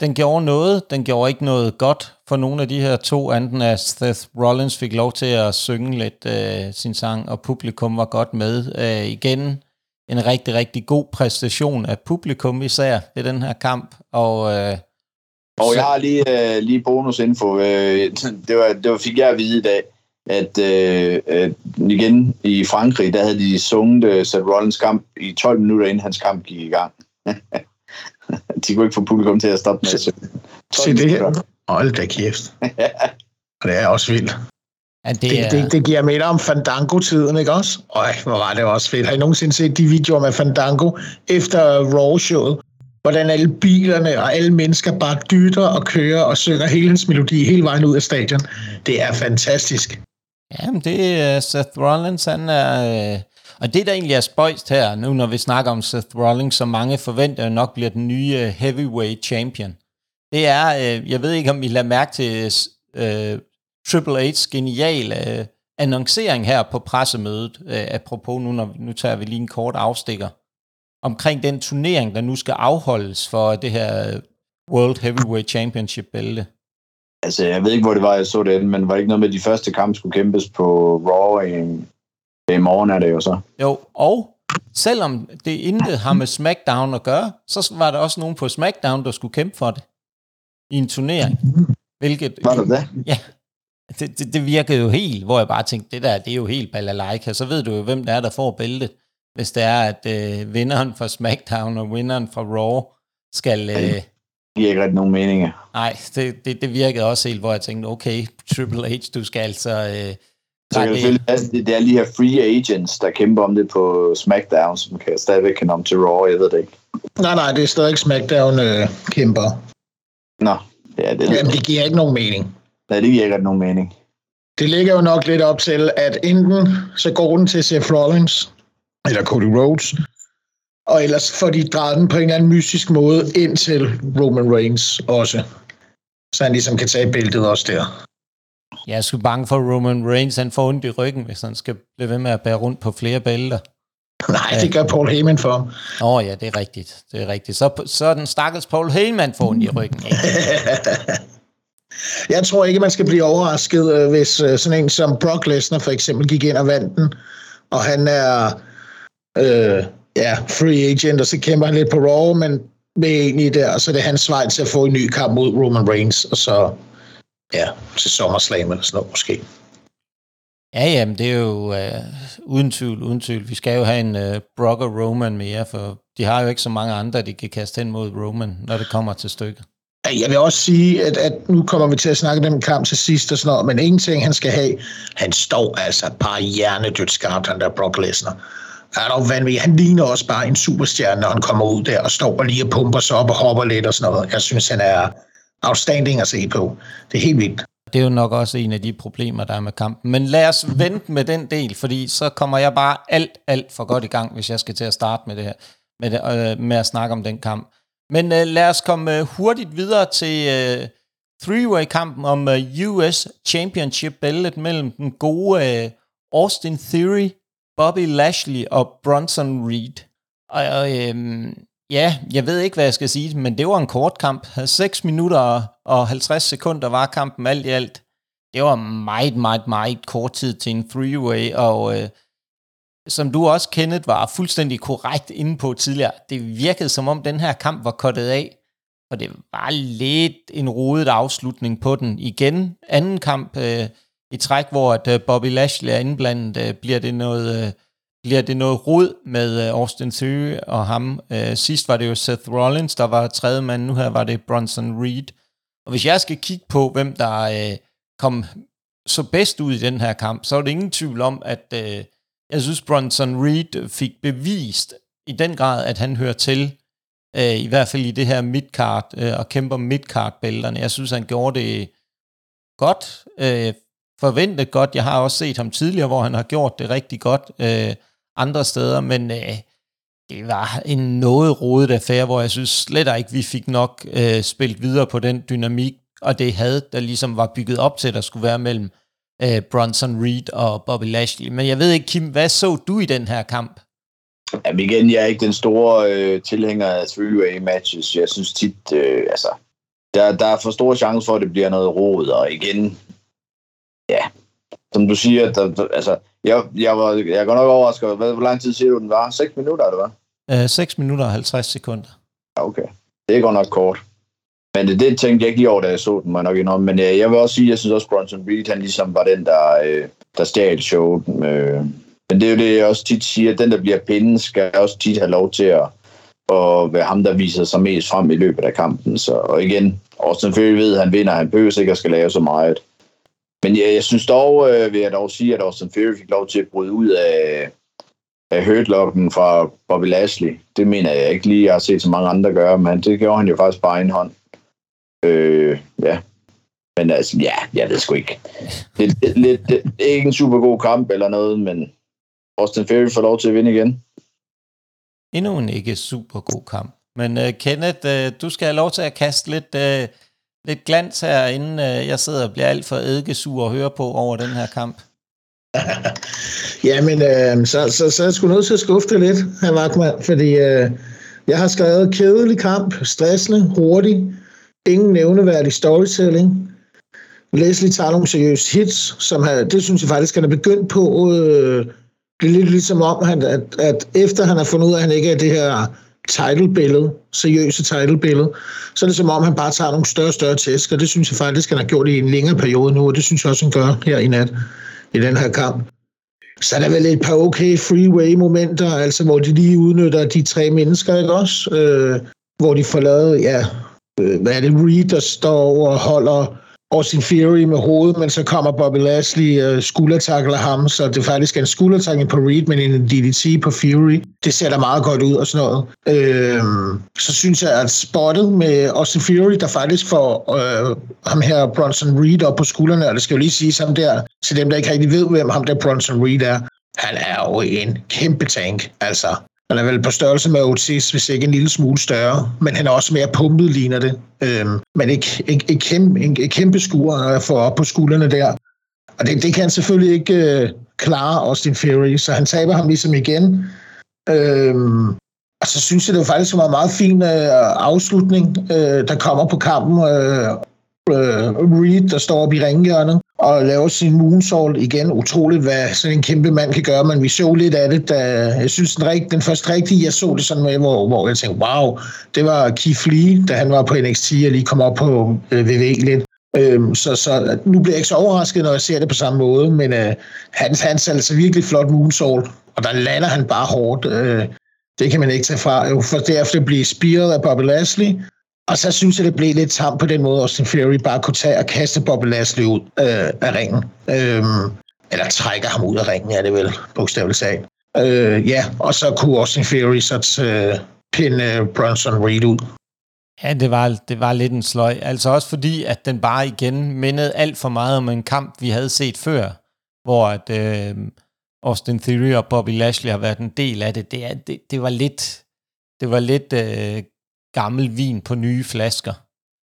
den gjorde noget. Den gjorde ikke noget godt for nogle af de her to, anden at Seth Rollins fik lov til at synge lidt øh, sin sang, og publikum var godt med. Øh, igen en rigtig, rigtig god præstation af publikum især ved den her kamp. Og, øh,
og jeg har lige, øh, lige bonusinfo. Øh, det, var, det var, fik jeg at vide i dag, at øh, øh, igen i Frankrig, der havde de sunget øh, Seth Rollins kamp i 12 minutter, inden hans kamp gik i gang. de kunne ikke få publikum til at stoppe med at synge.
Se det her. Hold da kæft. Og det er også vildt.
Ja, det,
det,
er...
det, det giver mere om Fandango-tiden, ikke også? Øj, hvor var det også fedt. Har I nogensinde set de videoer med Fandango efter Raw-showet? Hvordan alle bilerne og alle mennesker bare dytter og kører og synger hele hans melodi hele vejen ud af stadion. Det er fantastisk.
Jamen, det er øh, Seth Rollins, han er... Øh, og det, der egentlig er spøjst her, nu når vi snakker om Seth Rollins, som mange forventer nok bliver den nye øh, heavyweight champion, det er, øh, jeg ved ikke, om I lader mærke til øh, øh Triple H's geniale øh, annoncering her på pressemødet, øh, apropos nu, når, nu tager vi lige en kort afstikker, omkring den turnering, der nu skal afholdes for det her World Heavyweight Championship bælte.
Altså, jeg ved ikke, hvor det var, jeg så det, men var det ikke noget med, at de første kampe skulle kæmpes på Raw i, i morgen, er det jo så?
Jo, og selvom det intet har med SmackDown at gøre, så var der også nogen på SmackDown, der skulle kæmpe for det i en turnering. Hvilket,
Var det det?
Ja, det, det, det virkede jo helt, hvor jeg bare tænkte, det der, det er jo helt balalaika. Så ved du jo, hvem der er, der får bæltet. Hvis det er, at øh, vinderen fra SmackDown og vinderen fra Raw skal... Øh,
giver ikke rigtig nogen mening.
Nej, det, det, det virkede også helt, hvor jeg tænkte, okay, Triple H, du skal altså... Øh,
så kan det, det, det er lige her free agents, der kæmper om det på SmackDown, som kan stadigvæk kan om til Raw, jeg ved det ikke.
Nej, nej, det er stadig SmackDown øh, kæmper.
Nå, ja, det,
Jamen, det giver ikke nogen mening.
Nej, det giver ikke nogen mening.
Det ligger jo nok lidt op til, at enten så går den til Seth Rollins, eller Cody Rhodes, og ellers får de drejet den på en eller anden mystisk måde ind til Roman Reigns også. Så han ligesom kan tage bæltet også der.
Jeg er sgu bange for, at Roman Reigns han får ondt i ryggen, hvis han skal blive ved med at bære rundt på flere bælter.
Nej, det gør Paul Heyman for ham.
Åh oh, ja, det er rigtigt. Det er rigtigt. Så, så den stakkels Paul Heyman får ondt i ryggen.
Jeg tror ikke, man skal blive overrasket, øh, hvis øh, sådan en som Brock Lesnar for eksempel gik ind og vandt den, og han er øh, ja, free agent, og så kæmper han lidt på Raw, men med egentlig der, og så er det hans vej til at få en ny kamp mod Roman Reigns, og så ja, til SummerSlam eller sådan noget måske.
Ja, jamen det er jo uh, uden tvivl, uden tvivl. Vi skal jo have en uh, Brock og Roman mere, for de har jo ikke så mange andre, de kan kaste hen mod Roman, når det kommer til stykket.
Jeg vil også sige, at, at nu kommer vi til at snakke den kamp til sidst og sådan noget, men en ting, han skal have, han står altså bare hjernedødt skarpt, han der Brock Lesnar. Er dog vanvittig. Han ligner også bare en superstjerne, når han kommer ud der og står og lige og pumper sig op og hopper lidt og sådan noget. Jeg synes, han er outstanding at se på. Det er helt vildt.
Det er jo nok også en af de problemer, der er med kampen. Men lad os vente med den del, fordi så kommer jeg bare alt, alt for godt i gang, hvis jeg skal til at starte med det her, med, det, øh, med at snakke om den kamp. Men øh, lad os komme øh, hurtigt videre til øh, three-way-kampen om øh, US Championship-bæltet mellem den gode øh, Austin Theory, Bobby Lashley og Bronson Reed. Og øhm, ja, jeg ved ikke, hvad jeg skal sige, men det var en kort kamp. 6 minutter og 50 sekunder var kampen alt i alt. Det var meget, meget, meget kort tid til en three-way, og øh, som du også, Kenneth, var fuldstændig korrekt inde på tidligere, det virkede som om den her kamp var kottet af, og det var lidt en rodet afslutning på den. Igen, anden kamp øh, i træk, hvor at, øh, Bobby Lashley er indblandet, øh, bliver det noget... Øh, bliver det noget rod med øh, Austin Theory og ham. Øh, sidst var det jo Seth Rollins, der var tredje mand, nu her var det Bronson Reed. Og hvis jeg skal kigge på, hvem der øh, kom så bedst ud i den her kamp, så er det ingen tvivl om, at øh, jeg synes, Bronson Reed fik bevist i den grad, at han hører til, øh, i hvert fald i det her midcard, øh, og kæmper midcard-bælterne. Jeg synes, han gjorde det godt, øh, forvente godt. Jeg har også set ham tidligere, hvor han har gjort det rigtig godt øh, andre steder, men øh, det var en noget rodet affære, hvor jeg synes slet ikke, vi fik nok øh, spillet videre på den dynamik, og det had, der ligesom var bygget op til, der skulle være mellem øh, Bronson Reed og Bobby Lashley. Men jeg ved ikke, Kim, hvad så du i den her kamp?
Jamen igen, jeg er ikke den store øh, tilhænger af three-way matches. Jeg synes tit, øh, altså, der, der er for store chance for, at det bliver noget rod, og igen, ja, som du siger, der, der, altså, jeg, jeg, var, jeg går nok overrasket. Hvad, hvor lang tid siger du, den var? 6 minutter, eller
hvad? Øh, 6 minutter og 50 sekunder.
Ja, okay. Det går nok kort. Men det, det tænkte jeg ikke lige over, da jeg så den, må jeg nok indrømme. Men øh, jeg vil også sige, at jeg synes også, Bronson Reed, han ligesom var den, der, øh, der stjal showet. Øh. Men det er jo det, jeg også tit siger, at den, der bliver pinden, skal også tit have lov til at, at være ham, der viser sig mest frem i løbet af kampen. Så, og igen, Austin Fury ved, at han vinder. Han behøver ikke at skal lave så meget. Men jeg, jeg synes dog, øh, vil jeg dog sige, at Austin Fury fik lov til at bryde ud af, af hurtlocken fra Bobby Lashley. Det mener jeg ikke lige, jeg har set så mange andre gøre, men det gjorde han jo faktisk bare en hånd. Øh, ja. Men altså, ja, jeg ved sgu ikke. Det, det, lidt, er ikke en super god kamp eller noget, men Austin Fury får lov til at vinde igen.
Endnu en ikke super god kamp. Men uh, Kenneth, uh, du skal have lov til at kaste lidt, uh, lidt glans her, inden øh, jeg sidder og bliver alt for eddikesur og høre på over den her kamp.
Jamen, øh, så, så, så er jeg sgu nødt til at skuffe lidt, herr Vagtmann, fordi øh, jeg har skrevet kedelig kamp, stressende, hurtig, ingen nævneværdig storytelling. Leslie tager nogle seriøse hits, som han, det synes jeg faktisk, han er begyndt på. Øh, det er lidt ligesom om, han, at, at efter han har fundet ud af, at han ikke er det her titlebillede, seriøse titlebillede, så er det som om, han bare tager nogle større og større tæsk, og det synes jeg faktisk, han har gjort i en længere periode nu, og det synes jeg også, han gør her i nat, i den her kamp. Så er der vel et par okay freeway-momenter, altså hvor de lige udnytter de tre mennesker, ikke også? Øh, hvor de får lavet, ja, øh, hvad er det, Reed, der står og holder Austin Fury med hovedet, men så kommer Bobby Lashley øh, og skuldertakler ham, så det faktisk er en skuldertakling på Reed, men en DDT på Fury. Det ser da meget godt ud og sådan noget. Øh, så synes jeg, at spottet med Austin Fury, der faktisk får øh, ham her Bronson Reed op på skuldrene, og det skal jo lige sige ham der, til dem, der ikke rigtig ved, hvem ham der Bronson Reed er. Han er jo en kæmpe tank, altså. Han er vel på størrelse med Otis, hvis ikke en lille smule større, men han er også mere pumpet, ligner det. Øhm, men et, et, et, kæmpe, et, et kæmpe skur at få op på skuldrene der. Og det, det kan han selvfølgelig ikke øh, klare, Austin Fury, så han taber ham ligesom igen. Øhm, og så synes jeg, det var faktisk en meget fin øh, afslutning, øh, der kommer på kampen. Øh, øh, Reed, der står op i ringhjørnet og laver sin moonsault igen. Utroligt, hvad sådan en kæmpe mand kan gøre, men vi så lidt af det, da jeg synes, den, rigt, den første rigtige, jeg så det sådan med, hvor, hvor jeg tænkte, wow, det var Keith Lee, da han var på NXT og lige kom op på øh, VV lidt. Øhm, så, så nu bliver jeg ikke så overrasket, når jeg ser det på samme måde, men øh, han, han er altså virkelig flot moonsault, og der lander han bare hårdt. Øh, det kan man ikke tage fra. For derefter blive spiret af Bobby Lashley, og så synes jeg, det blev lidt tamt på den måde, at Austin Fury bare kunne tage og kaste Bobby Lashley ud øh, af ringen. Øh, eller trækker ham ud af ringen, er det vel, bogstaveligt sagt. Øh, ja, og så kunne Austin Fury så øh, pinde øh, Bronson Reed ud.
Ja, det var, det var lidt en sløj. Altså også fordi, at den bare igen mindede alt for meget om en kamp, vi havde set før, hvor at, øh, Austin Theory og Bobby Lashley har været en del af det. Det, det, det var lidt, det var lidt øh, gammel vin på nye flasker.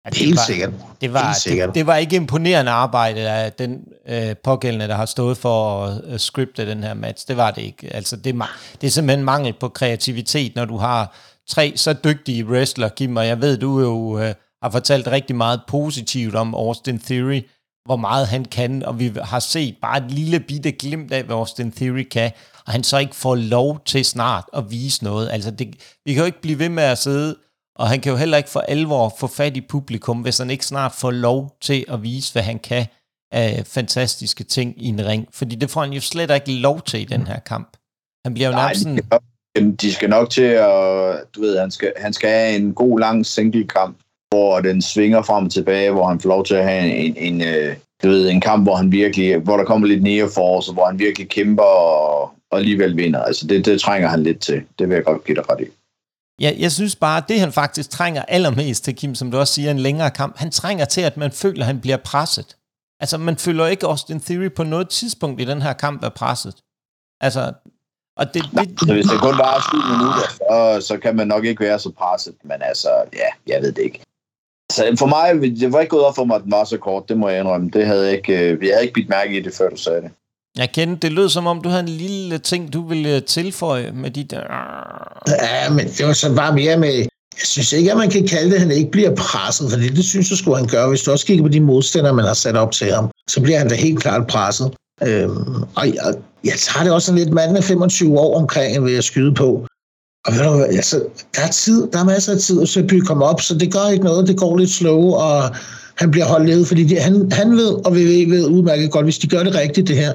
Ja, det Helt var, sikkert.
Det var,
Helt sikkert.
Det, det var ikke imponerende arbejde af den øh, pågældende, der har stået for at uh, scripte den her match. Det var det ikke. Altså, det, det er simpelthen mangel på kreativitet, når du har tre så dygtige wrestler, Kim, og jeg ved, du jo øh, har fortalt rigtig meget positivt om Austin Theory, hvor meget han kan, og vi har set bare et lille bitte glimt af, hvad Austin Theory kan, og han så ikke får lov til snart at vise noget. Altså, det, vi kan jo ikke blive ved med at sidde, og han kan jo heller ikke for alvor få fat i publikum, hvis han ikke snart får lov til at vise, hvad han kan af fantastiske ting i en ring, fordi det får han jo slet ikke lov til i den her kamp. Han bliver jo nærmest sådan...
De skal nok til at, du ved, han skal, han skal have en god lang single kamp, hvor den svinger frem og tilbage, hvor han får lov til at have en, en, en du ved, en kamp, hvor han virkelig, hvor der kommer lidt near force, hvor han virkelig kæmper og, og alligevel vinder. Altså det, det trænger han lidt til. Det vil jeg godt give dig ret i.
Ja, jeg synes bare, at det han faktisk trænger allermest til, Kim, som du også siger, en længere kamp, han trænger til, at man føler, at han bliver presset. Altså, man føler ikke Austin Theory på noget tidspunkt i den her kamp er presset. Altså, og det,
det, så hvis det kun var 7 minutter, så, så kan man nok ikke være så presset, men altså, ja, jeg ved det ikke. Så for mig, det var ikke gået op for mig, at den var så kort, det må jeg indrømme. Det havde jeg ikke, vi jeg havde ikke bidt mærke i det, før du sagde det.
Jeg kender, det lød som om, du havde en lille ting, du ville øh, tilføje med de der...
Øh, ja, men det var så bare mere med... Jeg synes ikke, at man kan kalde det, at han ikke bliver presset, for det synes jeg skulle han gøre. Hvis du også kigger på de modstandere, man har sat op til ham, så bliver han da helt klart presset. Øhm, og jeg, jeg tager det også sådan lidt mand er 25 år omkring, ved jeg skyde på. Og ved du altså, der er tid, der er masser af tid at bygge ham op, så det gør ikke noget, det går lidt slow, og han bliver holdt nede, fordi de, han, han ved, og vi ved udmærket godt, hvis de gør det rigtigt, det her,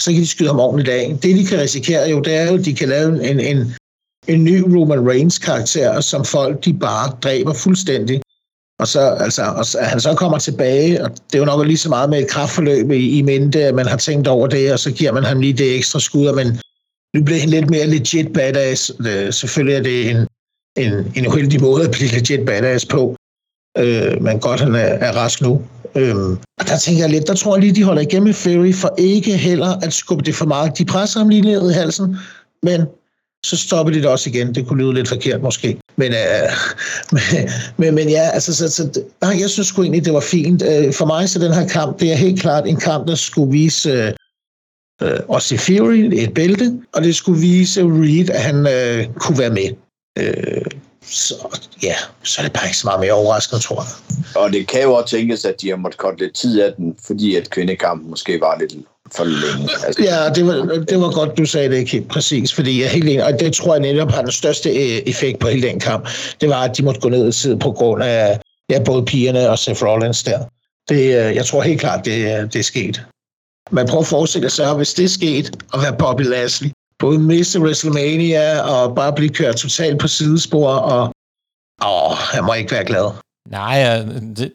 så kan de skyde ham ordentligt af. Det, de kan risikere jo, det er jo, at de kan lave en, en, en ny Roman Reigns-karakter, som folk de bare dræber fuldstændig. Og så, altså, og så, han så kommer tilbage, og det er jo nok lige så meget med et kraftforløb i, i mente, at man har tænkt over det, og så giver man ham lige det ekstra skud, men nu bliver han lidt mere legit badass. Øh, selvfølgelig er det en, en, en uheldig måde at blive legit badass på, øh, men godt, han er, er rask nu. Øhm, og der tænker jeg lidt, der tror jeg lige, de holder igennem med Fury, for ikke heller at skubbe det for meget. De presser ham lige ned i halsen, men så stopper de det også igen. Det kunne lyde lidt forkert måske. Men, øh, men, men, men ja, altså, så, så, nej, jeg synes sgu egentlig, det var fint. Øh, for mig så den her kamp, det er helt klart en kamp, der skulle vise øh, øh også i Fury et bælte, og det skulle vise Reed, at han øh, kunne være med. Øh, så ja, så er det bare ikke så meget mere overraskende, tror jeg.
Og det kan jo også tænkes, at de har måttet korte lidt tid af den, fordi at kvindekampen måske var lidt for længe.
Altså. Ja, det var, det var godt, du sagde det, ikke præcis, fordi jeg helt enig, og det tror jeg netop har den største øh, effekt på hele den kamp, det var, at de måtte gå ned i tid på grund af ja, både pigerne og Seth Rollins der. Det, øh, jeg tror helt klart, det, det er sket. Man prøver at forestille sig, hvis det er sket, at være Bobby Lashley, både miste WrestleMania og bare blive kørt totalt på sidespor, og åh, jeg må ikke være glad.
Nej, det,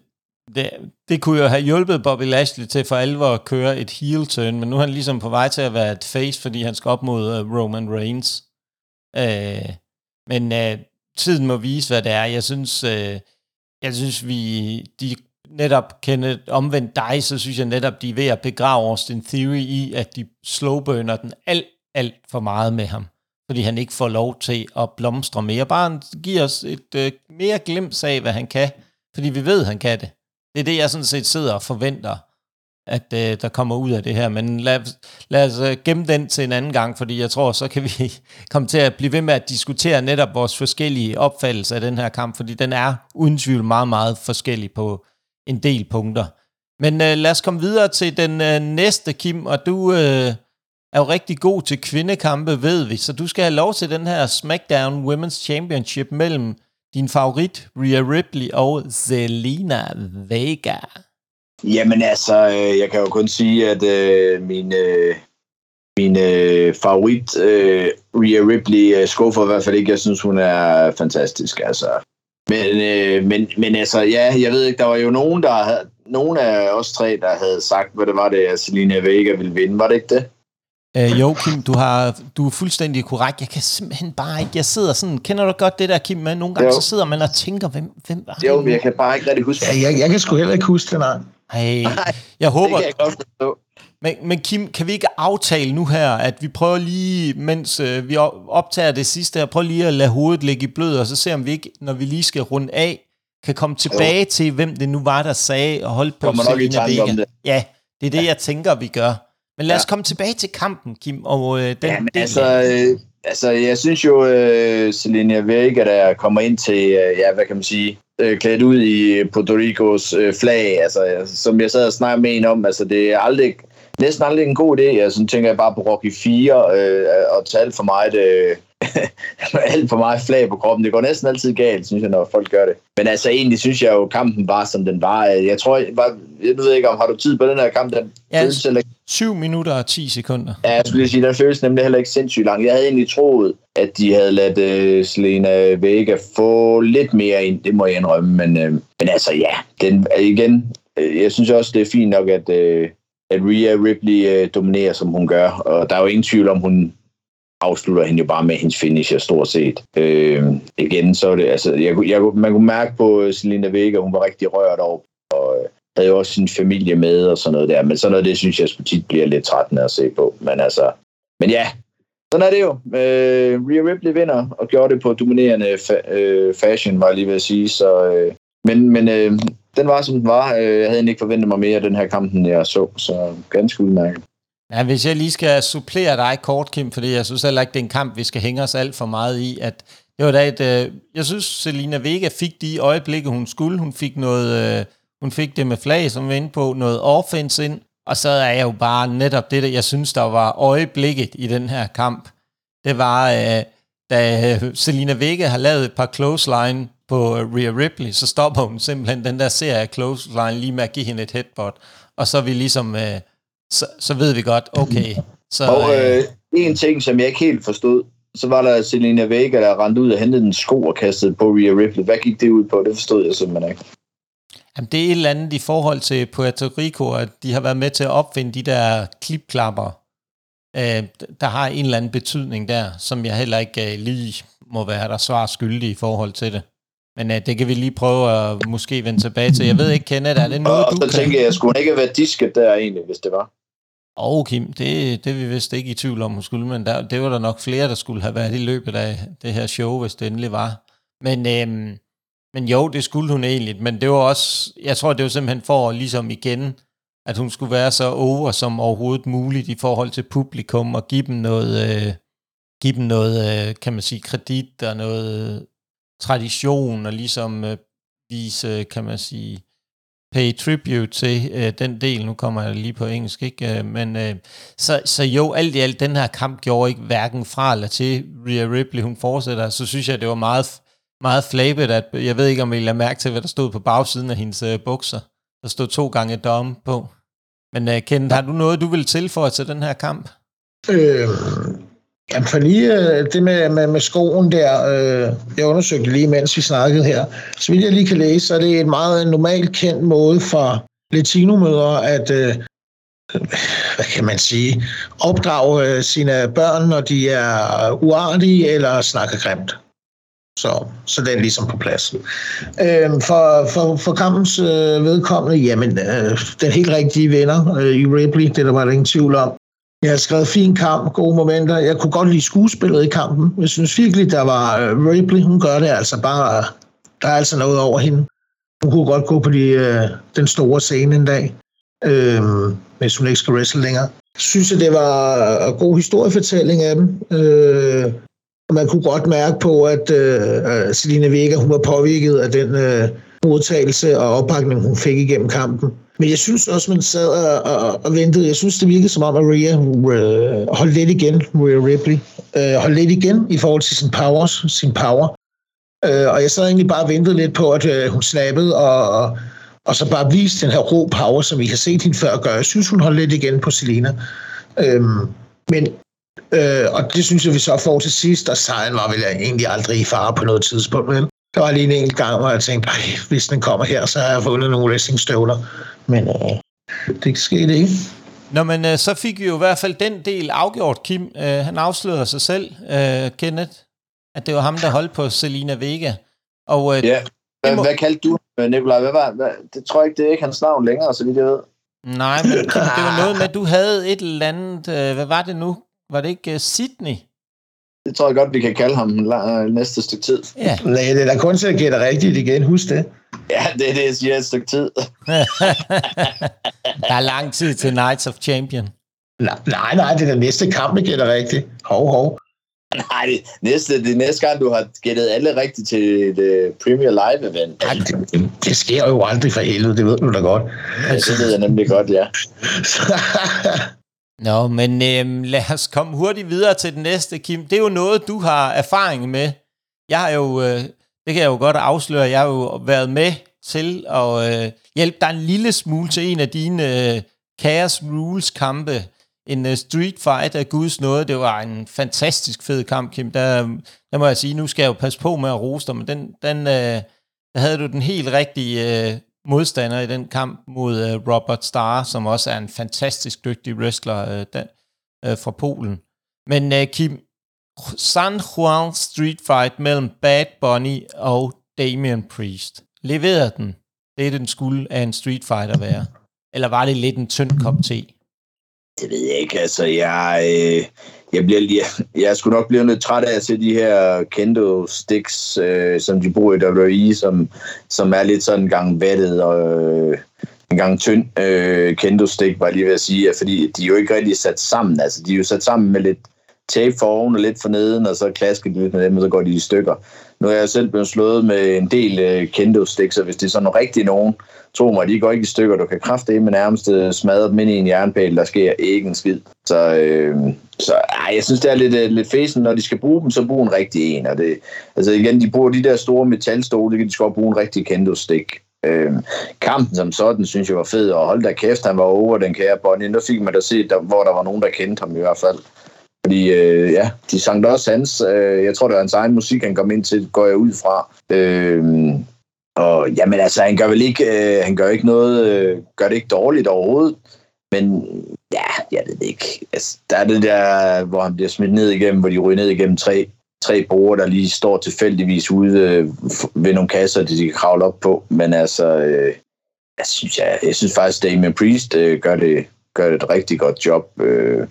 det, det kunne jo have hjulpet Bobby Lashley til for alvor at køre et heel turn, men nu er han ligesom på vej til at være et face, fordi han skal op mod uh, Roman Reigns. Øh, men øh, tiden må vise, hvad det er. Jeg synes, øh, jeg synes vi de netop kender omvendt dig, så synes jeg netop, de er ved at begrave Austin Theory i, at de slowburner den alt, alt for meget med ham, fordi han ikke får lov til at blomstre mere. Bare giver os et øh, mere glimt af, hvad han kan, fordi vi ved, han kan det. Det er det, jeg sådan set sidder og forventer, at øh, der kommer ud af det her. Men lad, lad os øh, gemme den til en anden gang, fordi jeg tror, så kan vi komme til at blive ved med at diskutere netop vores forskellige opfattelser af den her kamp, fordi den er uden tvivl meget, meget forskellig på en del punkter. Men øh, lad os komme videre til den øh, næste, Kim, og du Øh, er jo rigtig god til kvindekampe, ved vi, så du skal have lov til den her SmackDown Women's Championship mellem din favorit, Rhea Ripley og Zelina Vega.
Jamen altså, øh, jeg kan jo kun sige, at øh, min, øh, min øh, favorit, øh, Rhea Ripley, øh, skuffer i hvert fald ikke. Jeg synes, hun er fantastisk. Altså. Men, øh, men, men altså, ja, jeg ved ikke, der var jo nogen, der havde, nogen af os tre, der havde sagt, hvad det var det, at Selina Vega ville vinde. Var det ikke det?
Øh, jo, Kim, du, har, du er fuldstændig korrekt. Jeg kan simpelthen bare ikke... Jeg sidder sådan... Kender du godt det der, Kim? Men nogle gange jo. så sidder man og tænker, hvem, hvem
var det? Jo, men jeg kan bare ikke rigtig huske
ja, jeg, jeg kan sgu heller ikke huske det, nej.
Hey, jeg håber... Det kan jeg godt Men, men Kim, kan vi ikke aftale nu her, at vi prøver lige, mens øh, vi optager det sidste her, prøver lige at lade hovedet ligge i blød, og så ser om vi ikke, når vi lige skal runde af, kan komme tilbage jo. til, hvem det nu var, der sagde og holdt på
Selina Vega. Om det.
Ja, det er det, ja. jeg tænker, vi gør. Men lad os ja. komme tilbage til kampen, Kim. Og, øh, den,
ja, men altså, øh, altså, jeg synes jo, øh, Selina Vega, der kommer ind til, øh, ja, hvad kan man sige, øh, klædt ud i Puerto Ricos øh, flag, altså, som jeg sad og snakkede med en om, altså, det er aldrig, næsten aldrig en god idé. Altså, tænker jeg bare på Rocky 4, øh, og tage alt for meget, øh, alt for meget flag på kroppen. Det går næsten altid galt, synes jeg, når folk gør det. Men altså, egentlig synes jeg jo, kampen var, som den var. Jeg tror, jeg, var, jeg ved ikke, om har du tid på den her kamp? Den
ja, føles heller 7 minutter og 10 sekunder.
Ja, jeg skulle sige, den føles nemlig heller ikke sindssygt lang. Jeg havde egentlig troet, at de havde ladet uh, Selena Vega få lidt mere ind. Det må jeg indrømme. Men, uh, men altså, ja, den, igen, uh, jeg synes også, det er fint nok, at, uh, at Rhea Ripley uh, dominerer, som hun gør. Og der er jo ingen tvivl om, hun afslutter hende jo bare med hendes finisher, stort set. Øh, igen, så er det, altså, jeg, jeg, man kunne mærke på øh, Selina Vega, hun var rigtig rørt over, og øh, havde jo også sin familie med og sådan noget der, men sådan noget, det synes jeg tit bliver lidt trættende at se på. Men altså, men ja, sådan er det jo. Øh, Rhea Ripley vinder, og gjorde det på dominerende fa- øh, fashion, var jeg lige ved at sige, så... Øh, men men øh, den var, som den var. Øh, jeg havde ikke forventet mig mere af den her kamp, end jeg så, så ganske udmærket.
Ja, hvis jeg lige skal supplere dig kort, Kim, fordi jeg synes heller ikke, det er en kamp, vi skal hænge os alt for meget i, at det var da et, øh, jeg synes, Selina Vega fik de øjeblikke, hun skulle. Hun fik noget, øh, hun fik det med flag, som vi inde på, noget offense ind, og så er jeg jo bare netop det, der jeg synes, der var øjeblikket i den her kamp. Det var, øh, da øh, Selina Vega har lavet et par close line på øh, Rhea Ripley, så stopper hun simpelthen den der serie af close line lige med at give hende et headbutt. Og så er vi ligesom... Øh, så, så ved vi godt, okay. Så,
og øh, øh, en ting, som jeg ikke helt forstod, så var der Selena Vega, der rendte ud og hentede en sko og kastede på Rhea Ripley. Hvad gik det ud på? Det forstod jeg simpelthen ikke.
Jamen, det er et eller andet i forhold til Puerto Rico, at de har været med til at opfinde de der klipklapper, øh, der har en eller anden betydning der, som jeg heller ikke øh, lige må være der svar skyldig i forhold til det. Men uh, det kan vi lige prøve at måske vende tilbage til. Jeg ved ikke, Kenneth, er det noget,
og,
du
så kan... tænker jeg, skulle ikke være disket der egentlig, hvis det var?
Og Kim, det, det er vi vist ikke i tvivl om, hun skulle, men der, det var der nok flere, der skulle have været i løbet af det her show, hvis det endelig var. Men, øhm, men jo, det skulle hun egentlig, men det var også, jeg tror, det var simpelthen for ligesom igen, at hun skulle være så over som overhovedet muligt i forhold til publikum, og give dem noget, øh, give dem noget øh, kan man sige, kredit og noget tradition, og ligesom øh, vise, kan man sige, pay tribute til øh, den del. Nu kommer jeg lige på engelsk, ikke? Øh, men øh, så, så jo, alt i alt, den her kamp gjorde ikke hverken fra eller til Rhea Ripley, hun fortsætter. Så synes jeg, det var meget, meget flabet, at jeg ved ikke, om I lader mærke til, hvad der stod på bagsiden af hendes øh, bukser. Der stod to gange dom på. Men øh, Kenneth, har du noget, du vil tilføje til den her kamp?
Øh, Jamen for lige øh, det med, med, med skoen der, øh, jeg undersøgte lige, mens vi snakkede her. Så vidt jeg lige kan læse, så er det en meget normalt kendt måde for latinomødre at, øh, hvad kan man sige, opdrage øh, sine børn, når de er uartige eller snakker grimt. Så, så det er ligesom på plads. Øh, for, for, for kampens øh, vedkommende, jamen, øh, den helt rigtige vinder øh, i Ripley, det der var der ingen tvivl om. Jeg har skrevet fin kamp, gode momenter. Jeg kunne godt lide skuespillet i kampen. Jeg synes virkelig, der var uh, Ripley. Hun gør det altså bare... Der er altså noget over hende. Hun kunne godt gå på de, uh, den store scene en dag, uh, hvis hun ikke skal wrestle længere. Jeg synes, at det var en god historiefortælling af dem. Uh, og man kunne godt mærke på, at uh, Selina Vega hun var påvirket af den uh, modtagelse og opbakning, hun fik igennem kampen. Men jeg synes også, man sad og, og, og ventede. Jeg synes, det virkede som om, at Rhea øh, holdt lidt igen, Rhea Ripley. Uh, holdt lidt igen i forhold til sin, powers, sin power. Uh, og jeg sad egentlig bare og ventede lidt på, at uh, hun snappede, og, og, og så bare viste den her rå power, som vi har set hende før gøre. Jeg synes, hun holdt lidt igen på Selena. Uh, men Øh, og det synes jeg, vi så får til sidst, og sejren var vel egentlig aldrig i fare på noget tidspunkt. Men der var lige en enkelt gang, hvor jeg tænkte, hvis den kommer her, så har jeg fundet nogle wrestlingstøvler. Men øh, det skete ikke.
Nå, men øh, så fik vi jo i hvert fald den del afgjort, Kim. Øh, han afslørede sig selv, øh, Kenneth, at det var ham, der holdt på Selina Vega.
Og, øh, ja, hvad, må... hvad kaldte du, øh, Nikolaj? Hvad var, hvad, det tror jeg ikke, det er ikke hans navn længere, så vidt jeg ved.
Nej, men Kim, det var noget med, at du havde et eller andet, øh, hvad var det nu? Var det ikke uh, Sydney?
Det tror jeg godt, vi kan kalde ham næste stykke tid.
Ja. Nej, det er da kun til at gætte rigtigt igen. Husk det.
Ja, det er det, jeg siger et stykke tid.
der er lang tid til Knights of Champion.
Nej, nej, det er den næste kamp, ikke? Er det rigtigt? Hov, hov.
Nej, det næste, det næste gang, du har gættet alle rigtigt til det Premier Live event.
Ej, det, det, sker jo aldrig for helvede, det ved du da godt.
Ja, det ved jeg nemlig godt, ja.
Nå, men øhm, lad os komme hurtigt videre til den næste, Kim. Det er jo noget, du har erfaring med. Jeg har jo, øh, det kan jeg jo godt afsløre, jeg har jo været med til at øh, hjælpe dig en lille smule til en af dine øh, Chaos Rules kampe en øh, street fight af Guds nåde. Det var en fantastisk fed kamp, Kim. Der, der må jeg sige, nu skal jeg jo passe på med at rose dig, men den, den, øh, der havde du den helt rigtige øh, modstander i den kamp mod uh, Robert Starr, som også er en fantastisk dygtig wrestler uh, den, uh, fra Polen. Men uh, Kim, San Juan Street Fight mellem Bad Bunny og Damian Priest. Leverede den det, den skulle af en Street Fighter være? Eller var det lidt en tynd kop te?
Det ved jeg ikke. Altså, jeg, øh, jeg, bliver jeg, jeg skulle nok blive lidt træt af at se de her kendo sticks, øh, som de bruger i WWE, som, som er lidt sådan en gang vattet og øh, en gang tynd øh, kendo stick, var jeg lige ved at sige, fordi de er jo ikke rigtig sat sammen. Altså, de er jo sat sammen med lidt tape for oven og lidt for neden, og så klasker de lidt med dem, og så går de i stykker. Nu er jeg selv blevet slået med en del øh, kendo-stik, så hvis det er sådan rigtig nogen, tro mig, de går ikke i stykker. Du kan kræfte med nærmest øh, smadre dem ind i en jernpæl, der sker ikke en skid. Så, øh, så ej, jeg synes, det er lidt, øh, lidt fæsen. Når de skal bruge dem, så brug en rigtig en. Og det, altså igen, de bruger de der store metalstole, det kan de skal bruge en rigtig kendo-stik. Øh, kampen som sådan, synes jeg var fed, og hold da kæft, han var over den kære Bonnie. Nu fik man da set, der, hvor der var nogen, der kendte ham i hvert fald. Fordi øh, ja, de sang da også hans. Øh, jeg tror, det var hans egen musik, han kom ind til, går jeg ud fra. Øh, og jamen altså, han gør vel ikke, øh, han gør ikke noget, øh, gør det ikke dårligt overhovedet. Men ja, jeg ved det ikke. Altså, der er det der, hvor han bliver smidt ned igennem, hvor de ryger ned igennem tre, tre borer, der lige står tilfældigvis ude øh, ved nogle kasser, de kan kravle op på. Men altså, øh, jeg, synes, jeg, jeg synes faktisk, Damien Priest øh, gør, det, gør det et rigtig godt job. Øh,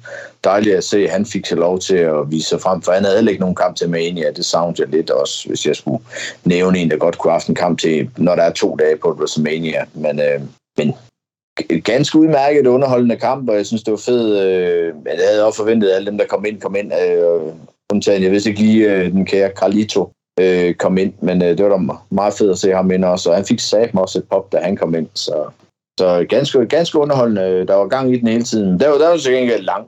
dejligt at se, at han fik sig lov til at vise sig frem, for han havde ikke nogen kamp til Mania. Det savnede jeg lidt også, hvis jeg skulle nævne en, der godt kunne have haft en kamp til, når der er to dage på WrestleMania. Men, øh, men ganske udmærket underholdende kamp, og jeg synes, det var fedt. Øh, jeg havde også forventet, at alle dem, der kom ind, kom ind. Øh, undtagen, jeg vidste ikke lige, øh, den kære Carlito øh, kom ind, men øh, det var da meget fedt at se ham ind også, og han fik sat mig også et pop, da han kom ind, så, så ganske, ganske underholdende. Øh, der var gang i den hele tiden. Der var, der var så gengæld lang,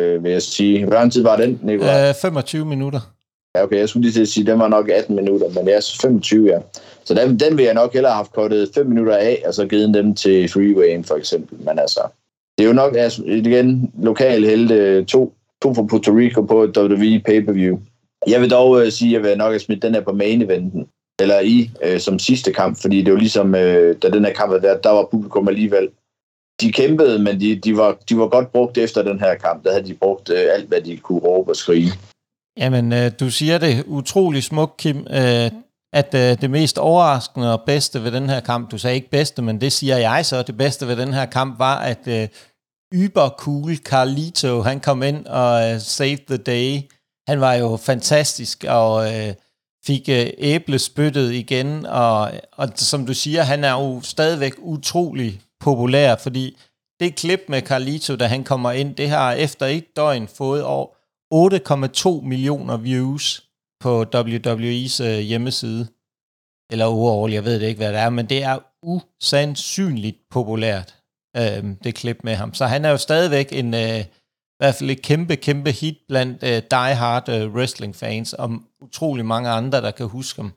øh, vil jeg sige. Hvor tid var den, Nicolaj?
Øh, 25 minutter.
Ja, okay, jeg skulle lige til at sige, at den var nok 18 minutter, men det er 25, ja. Så den, den vil jeg nok hellere have haft kortet 5 minutter af, og så givet dem til Freewayen for eksempel. Men altså, det er jo nok, altså, igen, lokal helte, to, to fra Puerto Rico på WWE pay-per-view. Jeg vil dog uh, sige, at jeg vil nok have smidt den her på main eventen, eller i, uh, som sidste kamp, fordi det var ligesom, uh, da den her kamp var der, der var publikum alligevel de kæmpede, men de, de, var, de var godt brugt efter den her kamp. Der havde de brugt øh, alt, hvad de kunne råbe og skrige.
Jamen, øh, du siger det utrolig smukt, Kim, øh, at øh, det mest overraskende og bedste ved den her kamp, du sagde ikke bedste, men det siger jeg så, det bedste ved den her kamp var, at øh, yber cool Carlito, han kom ind og øh, saved the day. Han var jo fantastisk, og øh, fik øh, æblespyttet igen, og, og som du siger, han er jo stadigvæk utrolig populær, fordi det klip med Carlito, da han kommer ind, det har efter et døgn fået over 8,2 millioner views på WWE's øh, hjemmeside. Eller overall, jeg ved det ikke, hvad det er, men det er usandsynligt populært, øh, det klip med ham. Så han er jo stadigvæk en, øh, i hvert fald et kæmpe, kæmpe hit blandt øh, die-hard øh, wrestling-fans, og utrolig mange andre, der kan huske ham.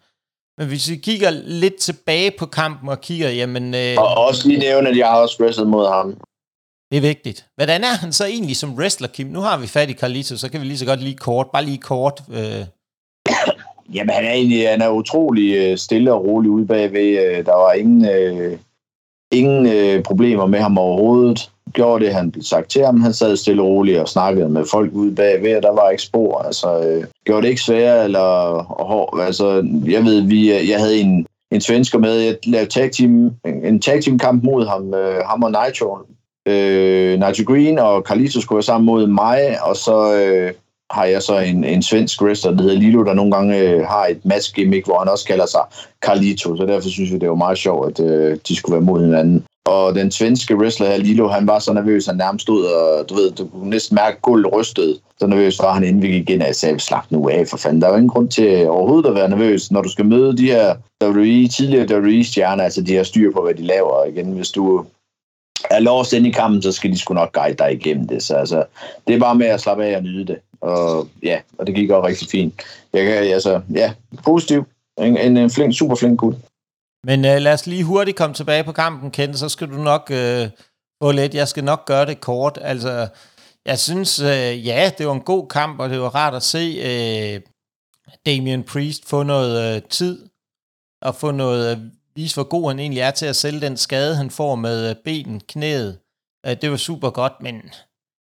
Men hvis vi kigger lidt tilbage på kampen og kigger, jamen... Øh,
og også lige nævne, at jeg har også wrestlet mod ham.
Det er vigtigt. Hvordan er han så egentlig som wrestler, Kim? Nu har vi fat i Carlito, så kan vi lige så godt lige kort, bare lige kort. Øh.
Jamen, han er egentlig han er utrolig øh, stille og rolig ude bagved. Øh, der var ingen, øh, ingen øh, problemer med ham overhovedet gjorde det, han blev sagt til ham. Han sad stille og roligt og snakkede med folk ude bagved, og der var ikke spor. Altså, øh, gjorde det ikke sværere eller hårdt? Altså, jeg ved, vi, øh, jeg havde en, en svensker med, jeg lavede tag team, en tag team kamp mod ham, øh, ham og Nitro. Øh, Nigel Green og Carlito skulle være sammen mod mig, og så, øh, har jeg så en, en svensk wrestler, der hedder Lilo, der nogle gange øh, har et mask gimmick, hvor han også kalder sig Carlito, så derfor synes jeg, det var meget sjovt, at øh, de skulle være mod hinanden. Og den svenske wrestler her, Lilo, han var så nervøs, han nærmest stod, og du ved, du kunne næsten mærke gulvet rystede. Så nervøs var han, inden vi gik ind, og jeg sagde, slap nu af, for fanden. Der er jo ingen grund til overhovedet at være nervøs, når du skal møde de her WWE, tidligere WWE-stjerner, altså de har styr på, hvad de laver. Og igen, hvis du er låst ind i kampen, så skal de sgu nok guide dig igennem det. Så altså, det er bare med at slappe af og nyde det. Og ja, og det gik også rigtig fint. Jeg kan, altså, ja, positiv. En, en, en flink, super flink gut.
Men øh, lad os lige hurtigt komme tilbage på kampen, Kent, så skal du nok uh, få lidt. Jeg skal nok gøre det kort. Altså, jeg synes, øh, ja, det var en god kamp, og det var rart at se øh, Damien Priest få noget øh, tid, og få noget, øh, vise hvor god han egentlig er til at sælge den skade, han får med øh, benen, knæet. Øh, det var super godt, men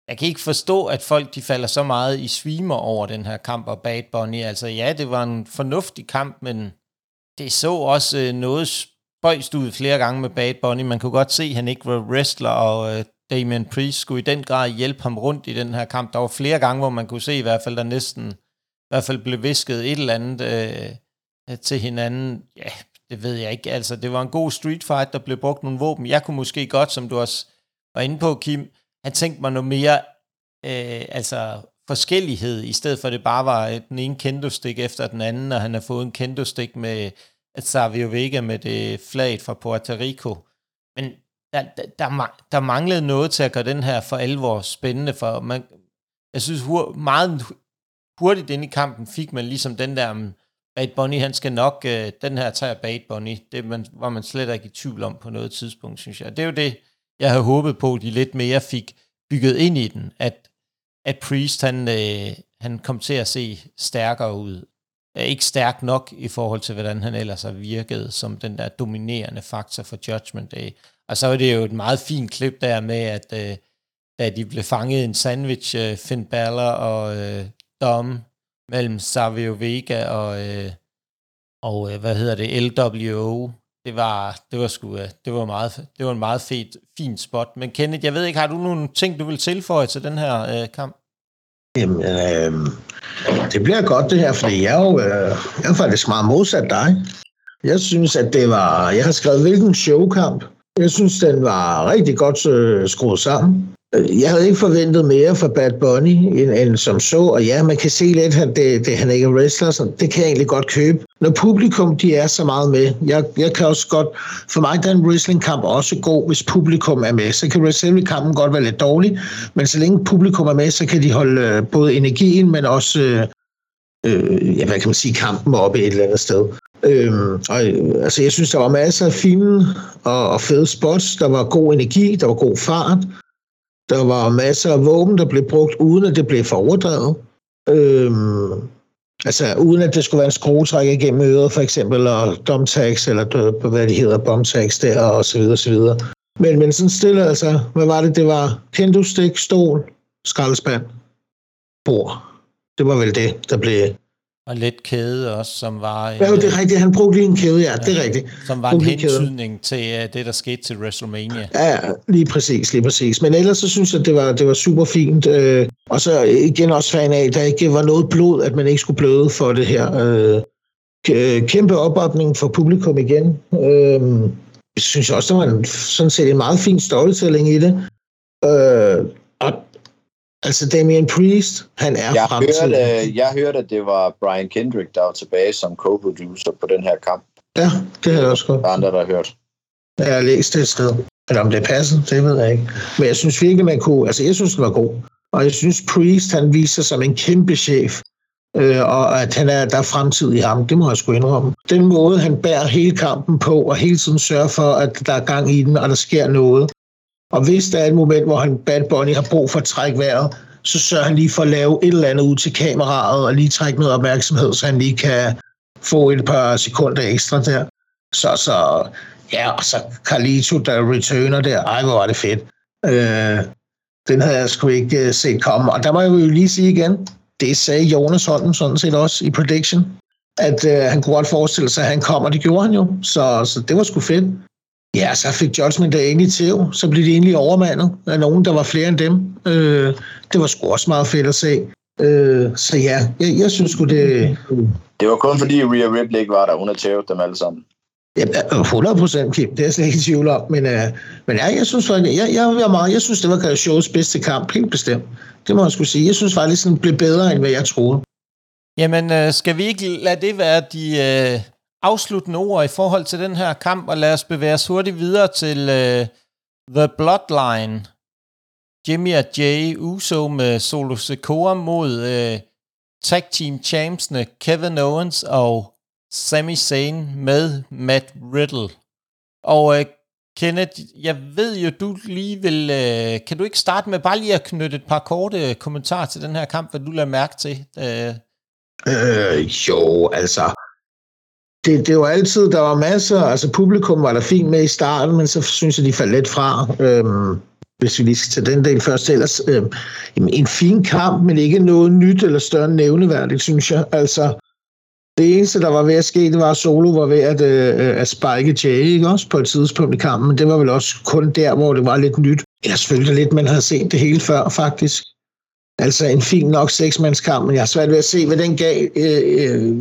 jeg kan ikke forstå, at folk de falder så meget i svimer over den her kamp og Bad Bunny. Altså ja, det var en fornuftig kamp, men det så også øh, noget spøjst ud flere gange med Bad Bunny. Man kunne godt se, at han ikke var wrestler, og øh, Priest skulle i den grad hjælpe ham rundt i den her kamp. Der var flere gange, hvor man kunne se i hvert fald, der næsten i hvert fald blev visket et eller andet øh, øh, til hinanden. Ja, det ved jeg ikke. Altså, det var en god street fight, der blev brugt nogle våben. Jeg kunne måske godt, som du også var inde på, Kim, han tænkte mig noget mere øh, altså forskellighed, i stedet for at det bare var øh, den ene kendostik efter den anden, og han har fået en kendostik med Savio Vega med det flag fra Puerto Rico. Men der, der, der manglede noget til at gøre den her for alvor spændende, for man, jeg synes hur, meget hurtigt ind i kampen fik man ligesom den der, um, Bad Bunny, han skal nok, øh, den her tager Bad Bunny, det man, var man slet ikke i tvivl om på noget tidspunkt, synes jeg. Det er jo det, jeg havde håbet på, de lidt mere fik bygget ind i den, at, at Priest han, øh, han kom til at se stærkere ud. Øh, ikke stærk nok i forhold til, hvordan han ellers har virket som den der dominerende faktor for Judgment Day. Og så er det jo et meget fint klip der med, at øh, da de blev fanget i en sandwich, øh, Finn Balor og øh, Dom, mellem Savio Vega og, øh, og øh, hvad hedder det, LWO, det var, det var sgu, øh, det var meget, det var en meget fed, fin spot. Men Kenneth, jeg ved ikke, har du nogle ting, du vil tilføje til den her øh, kamp?
Jamen, øh, det bliver godt det her, fordi jeg er jo øh, jeg er faktisk meget modsat dig. Jeg synes, at det var, jeg har skrevet hvilken showkamp. Jeg synes, den var rigtig godt øh, skruet sammen. Jeg havde ikke forventet mere fra Bad Bunny end, end som så, og ja, man kan se lidt, at det, det, han ikke er wrestler, så det kan jeg egentlig godt købe. Når publikum de er så meget med, jeg, jeg kan også godt, for mig der er en wrestlingkamp også god, hvis publikum er med. Så kan wrestlingkampen kampen godt være lidt dårlig, men så længe publikum er med, så kan de holde øh, både energien, men også, øh, øh, ja, hvad kan man sige, kampen oppe et eller andet sted. Øhm, og, øh, altså, jeg synes, der var masser af fine og, og fede spots. Der var god energi, der var god fart. Der var masser af våben, der blev brugt, uden at det blev for overdrevet. Øhm, altså, uden at det skulle være en skruetræk igennem øret, for eksempel, og domtax, eller hvad det hedder, bomtax der, og så videre, så videre. Men, men sådan stille, altså, hvad var det? Det var Kendustik, stol, skraldespand, bord. Det var vel det, der blev
og lidt kæde også, som var...
En, ja, det er rigtigt. Han brugte lige en kæde, ja. ja det er rigtigt.
Som var en hentydning til uh, det, der skete til WrestleMania.
Ja, lige præcis, lige præcis. Men ellers så synes jeg, det var, det var super fint. Uh, og så igen også fan af, der ikke var noget blod, at man ikke skulle bløde for det her. Uh, kæmpe opbakning for publikum igen. Uh, jeg synes også, der var en, sådan set en meget fin storytelling i det. Uh, og Altså Damien Priest, han er
jeg fremtiden. Hørte, jeg hørte, at det var Brian Kendrick, der var tilbage som co-producer på den her kamp.
Ja, det har jeg også godt.
Der er andre, der har hørt.
Jeg har læst det et sted. Eller om det passer, det ved jeg ikke. Men jeg synes virkelig, man kunne... Altså, jeg synes, det var god. Og jeg synes, Priest, han viser sig som en kæmpe chef. Øh, og at han er, der er fremtid i ham, det må jeg sgu indrømme. Den måde, han bærer hele kampen på, og hele tiden sørger for, at der er gang i den, og der sker noget, og hvis der er et moment, hvor han Bad Bunny har brug for at trække vejret, så sørger han lige for at lave et eller andet ud til kameraet, og lige trække noget opmærksomhed, så han lige kan få et par sekunder ekstra der. Så, så ja, og så Carlito, der returner der, ej, hvor var det fedt. Øh, den havde jeg sgu ikke øh, set komme. Og der må jeg jo lige sige igen, det sagde Jonas Holm sådan set også i prediction, at øh, han kunne godt forestille sig, at han kom, og det gjorde han jo. Så, så det var sgu fedt. Ja, så fik Judgment Day egentlig til, så blev de egentlig overmandet af nogen, der var flere end dem. Øh, det var sgu også meget fedt at se. Øh, så ja, jeg, jeg synes sgu det...
Det var kun fordi Rhea Ripley ikke var der. Hun har tævet dem alle sammen.
Ja, 100 procent, Kim. Det er jeg slet ikke i tvivl om. Men, øh, men ja, jeg synes, faktisk, jeg, jeg, jeg, meget, jeg synes, det var shows bedste kamp. Helt bestemt. Det må jeg skulle sige. Jeg synes faktisk, den blev bedre, end hvad jeg troede.
Jamen, øh, skal vi ikke lade det være de øh, afsluttende ord i forhold til den her kamp, og lad os bevæge os hurtigt videre til øh, The Bloodline. Jimmy og Jay Uso med Solo Sikoa mod øh, tag team champsene Kevin Owens og Sami Zayn med Matt Riddle. Og øh, Kenneth, jeg ved jo, du lige vil... Øh, kan du ikke starte med bare lige at knytte et par korte øh, kommentarer til den her kamp, hvad du lader mærke til? Øh.
Øh, jo, altså... Det, det var altid, der var masser, altså publikum var der fint med i starten, men så synes jeg, de faldt lidt fra. Øhm, hvis vi lige skal tage den del først. Ellers øh, en fin kamp, men ikke noget nyt eller større nævneværdigt, synes jeg. Altså, det eneste, der var ved at ske, det var, at Solo var ved at, øh, at spike Jay, ikke også, på et tidspunkt i kampen, men det var vel også kun der, hvor det var lidt nyt. Ellers følte lidt, man havde set det hele før, faktisk. Altså en fin nok seksmandskamp, men jeg har svært ved at se, hvad den gav øh, øh,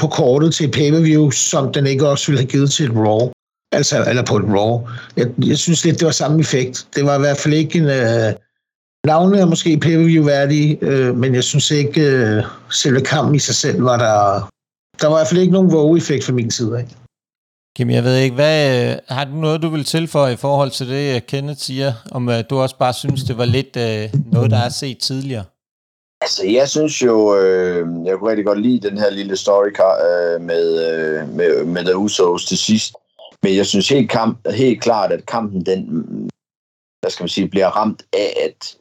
på kortet til pay-per-view, som den ikke også ville have givet til et Raw. Altså, eller på et Raw. Jeg, jeg synes lidt, det var samme effekt. Det var i hvert fald ikke en... Øh, navnet er måske pay-per-view værdige, øh, men jeg synes ikke, øh, selve kampen i sig selv var der... Der var i hvert fald ikke nogen wow-effekt fra min side af.
Kim, jeg ved ikke, hvad, øh, har du noget, du vil tilføje i forhold til det, Kenneth siger, om uh, du også bare synes, det var lidt øh, noget, der er set tidligere?
Altså, jeg synes jo, øh, jeg kunne rigtig godt lide den her lille story øh, med, øh, med, med The Usos til sidst. Men jeg synes helt, kamp, helt klart, at kampen, den, hvad skal man sige, bliver ramt af, at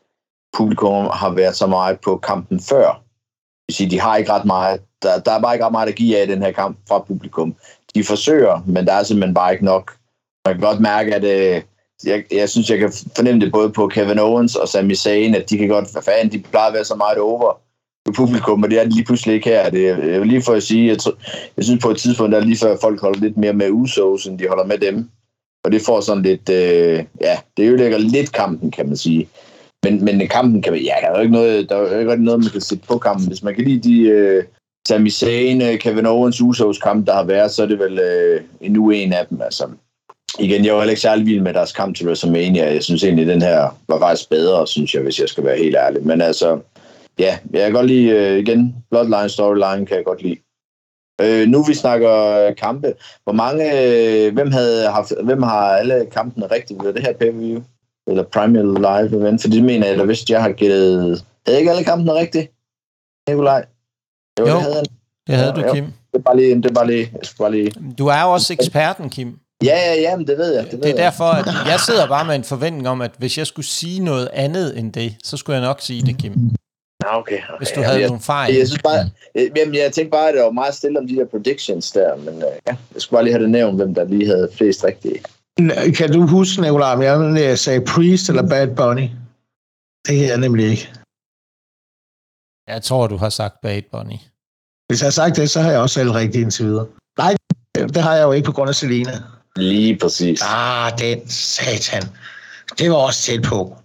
publikum har været så meget på kampen før. Det vil sige, de har ikke ret meget, der, der er bare ikke ret meget at give af i den her kamp fra publikum. De forsøger, men der er simpelthen bare ikke nok. Man kan godt mærke, at øh, jeg, jeg synes, jeg kan fornemme det både på Kevin Owens og Sami Zayn, at de kan godt, hvad fanden, de plejer at være så meget over på publikum, og det er det lige pludselig ikke her. Det, jeg vil lige for at sige, jeg, jeg synes på et tidspunkt, der er lige før folk holder lidt mere med Usos, end de holder med dem. Og det får sådan lidt, øh, ja, det ødelægger lidt kampen, kan man sige. Men, men kampen kan man, ja, der er jo ikke noget, der er jo ikke noget, man kan sætte på kampen. Hvis man kan lide de øh, Sami Zayn, øh, Kevin Owens, Usos kamp, der har været, så er det vel øh, endnu en af dem. Altså, igen, jeg var ikke særlig vild med deres kamp til WrestleMania. Jeg synes egentlig, den her var faktisk bedre, synes jeg, hvis jeg skal være helt ærlig. Men altså, ja, jeg kan godt lide, øh, igen, Bloodline Storyline kan jeg godt lide. Øh, nu vi snakker kampe, hvor mange, øh, hvem, havde haft, hvem har alle kampene rigtigt ved det her pay-per-view? Eller Premier Live event? For det mener jeg, hvis jeg har gættet, havde ikke alle kampene rigtigt? Nikolaj?
Jo, jo det havde, det havde ja, du, Kim.
Jo. Det er bare lige, det er bare lige, jeg skal bare lige...
Du er jo også eksperten, Kim.
Ja, ja, ja, men det ved jeg. Det, ved
det er jeg. derfor, at jeg sidder bare med en forventning om, at hvis jeg skulle sige noget andet end det, så skulle jeg nok sige det, Kim.
Ja, okay, okay.
Hvis du havde
jeg,
nogle fejl.
Jeg, synes bare, jamen, jeg tænkte bare, at det var meget stille om de der predictions der, men uh, ja, jeg skulle bare lige have det nævnt, hvem der lige havde flest rigtige.
Kan du huske, Nicolai, om jeg sagde Priest eller Bad Bunny? Det kan jeg nemlig ikke.
Jeg tror, du har sagt Bad Bunny.
Hvis jeg har sagt det, så har jeg også selv rigtigt indtil videre. Nej, det har jeg jo ikke på grund af Selina.
Lige præcis.
Ah, den satan. Det var også tæt på.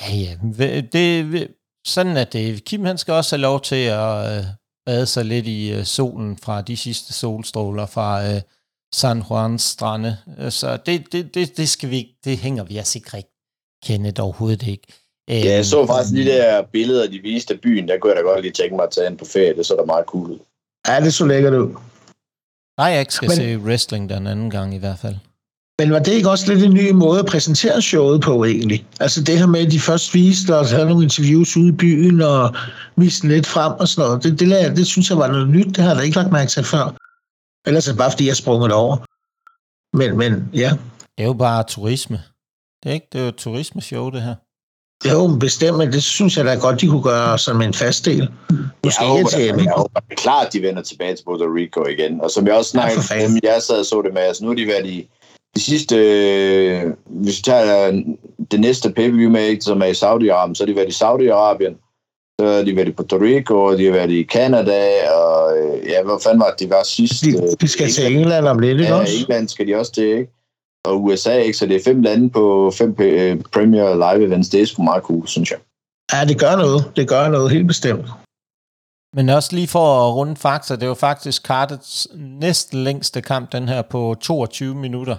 Ja, ja. Det, sådan er det. Kim han skal også have lov til at øh, bade sig lidt i øh, solen fra de sidste solstråler fra øh, San Juans strande. Øh, så det, det, det, det, skal vi, det hænger vi altså ikke rigtig kende overhovedet ikke.
Ja, jeg så faktisk de der billeder, de viste af byen, der kunne jeg da godt lige tænke mig at tage ind på ferie. Det så da meget cool ud.
Ja, det så lækkert ud.
Nej, jeg skal Men... se wrestling den anden gang i hvert fald.
Men var det ikke også lidt en ny måde at præsentere showet på egentlig? Altså det her med, at de først viste og havde nogle interviews ude i byen og viste lidt frem og sådan noget. Det, det, det, det synes jeg var noget nyt. Det har jeg ikke lagt mærke til før. Ellers er det bare, fordi jeg sprunget over. Men, men ja.
Det er jo bare turisme. Det er ikke, det er jo et turismeshow, det her.
Jo, bestemt, men det synes jeg da godt, de kunne gøre som en fast del.
Måske jeg håber, til, jeg, håber klart, de vender tilbage til Puerto Rico igen. Og som jeg også snakkede ja, med jeg sad og så det med, altså nu er de været i de sidste, øh, hvis vi tager det næste pay-per-view med, som er i Saudi-Arabien, så har de været i Saudi-Arabien, så har de været i Puerto Rico, og de har været i Canada, og øh, ja, hvor fanden var det, de var sidst?
De, de skal England. til England om lidt, ikke ja,
også? England skal de også til, ikke? Og USA, ikke? Så det er fem lande på fem øh, Premier Live Events. Det er sgu meget cool, synes jeg.
Ja, det gør noget. Det gør noget helt bestemt.
Men også lige for at runde fakta, det var faktisk Cardets næsten længste kamp, den her på 22 minutter.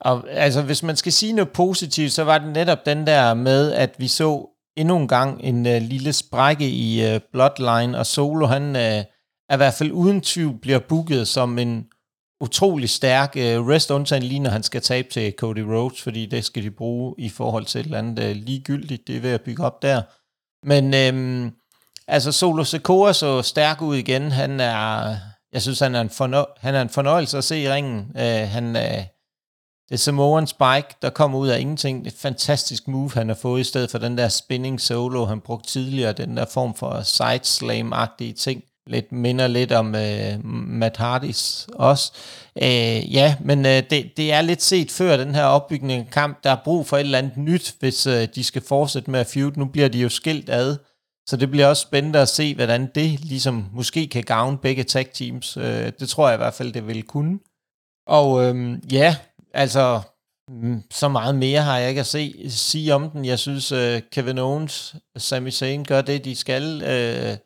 Og altså, hvis man skal sige noget positivt, så var det netop den der med, at vi så endnu en gang en uh, lille sprække i uh, Bloodline, og Solo, han uh, er i hvert fald uden tvivl bliver booket som en utrolig stærk øh, rest undtagen lige når han skal tabe til Cody Rhodes, fordi det skal de bruge i forhold til et eller andet øh, ligegyldigt, det er ved at bygge op der. Men øhm, altså Solo Secora så stærk ud igen, han er, jeg synes han er en, fornø- han er en fornøjelse at se i ringen, Øh, han er, det er Samoan Spike, der kommer ud af ingenting. Det er et fantastisk move, han har fået, i stedet for den der spinning solo, han brugte tidligere, den der form for side slam-agtige ting. Lidt minder lidt om øh, Matt Hardys også. Øh, ja, men øh, det, det er lidt set før den her opbygning af kamp. Der er brug for et eller andet nyt, hvis øh, de skal fortsætte med at feud. Nu bliver de jo skilt ad, så det bliver også spændende at se, hvordan det ligesom måske kan gavne begge tag teams. Øh, det tror jeg i hvert fald, det vil kunne. Og øh, ja, Altså, mm, så meget mere har jeg ikke at se, sige om den. Jeg synes, øh, Kevin Owens og Sami Zayn gør det, de skal. Øh,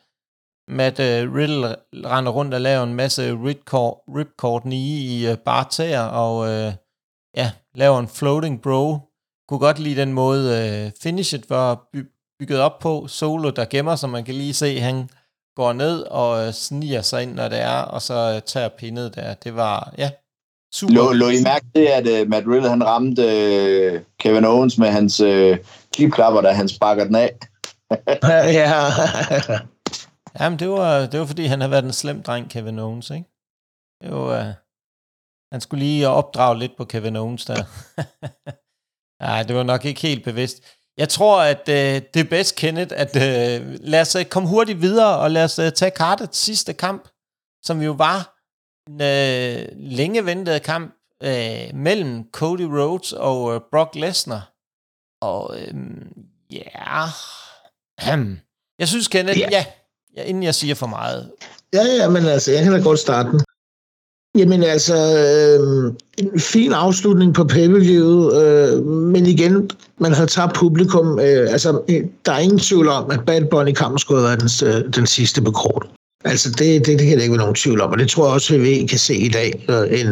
Matt uh, Riddle render rundt og laver en masse ripcord, ripcord i uh, bare tæer, og uh, ja, laver en floating bro. Kunne godt lide den måde uh, finishet var by- bygget op på. Solo, der gemmer, så man kan lige se, han går ned og uh, sniger sig ind, når det er, og så uh, tager pindet der. Det var, ja,
Super. Lå, lå I mærke det, at uh, Matt Riddle han ramte uh, Kevin Owens med hans uh, klipklapper, da han sparker den af?
ja.
Jamen, det var, det var fordi, han har været en slem dreng, Kevin Owens, ikke? Det var, uh, han skulle lige opdrage lidt på Kevin Owens der. Nej, det var nok ikke helt bevidst. Jeg tror, at uh, det er bedst, Kenneth, at uh, lad os uh, komme hurtigt videre, og lad os uh, tage kartet sidste kamp, som jo var en øh, længe ventet kamp øh, mellem Cody Rhodes og øh, Brock Lesnar. Og øh, ja, yeah. jeg synes, Kenneth, yeah. ja, ja, inden jeg siger for meget.
Ja, ja, men altså, jeg kan da godt starte den. Jamen altså, øh, en fin afslutning på pay-per-view, øh, men igen, man har tabt publikum. Øh, altså, der er ingen tvivl om, at Bad Bunny-kampen skulle have været den, øh, den sidste på kort. Altså, det, det, det kan der ikke være nogen tvivl om, og det tror jeg også, at vi kan se i dag. Øh, en,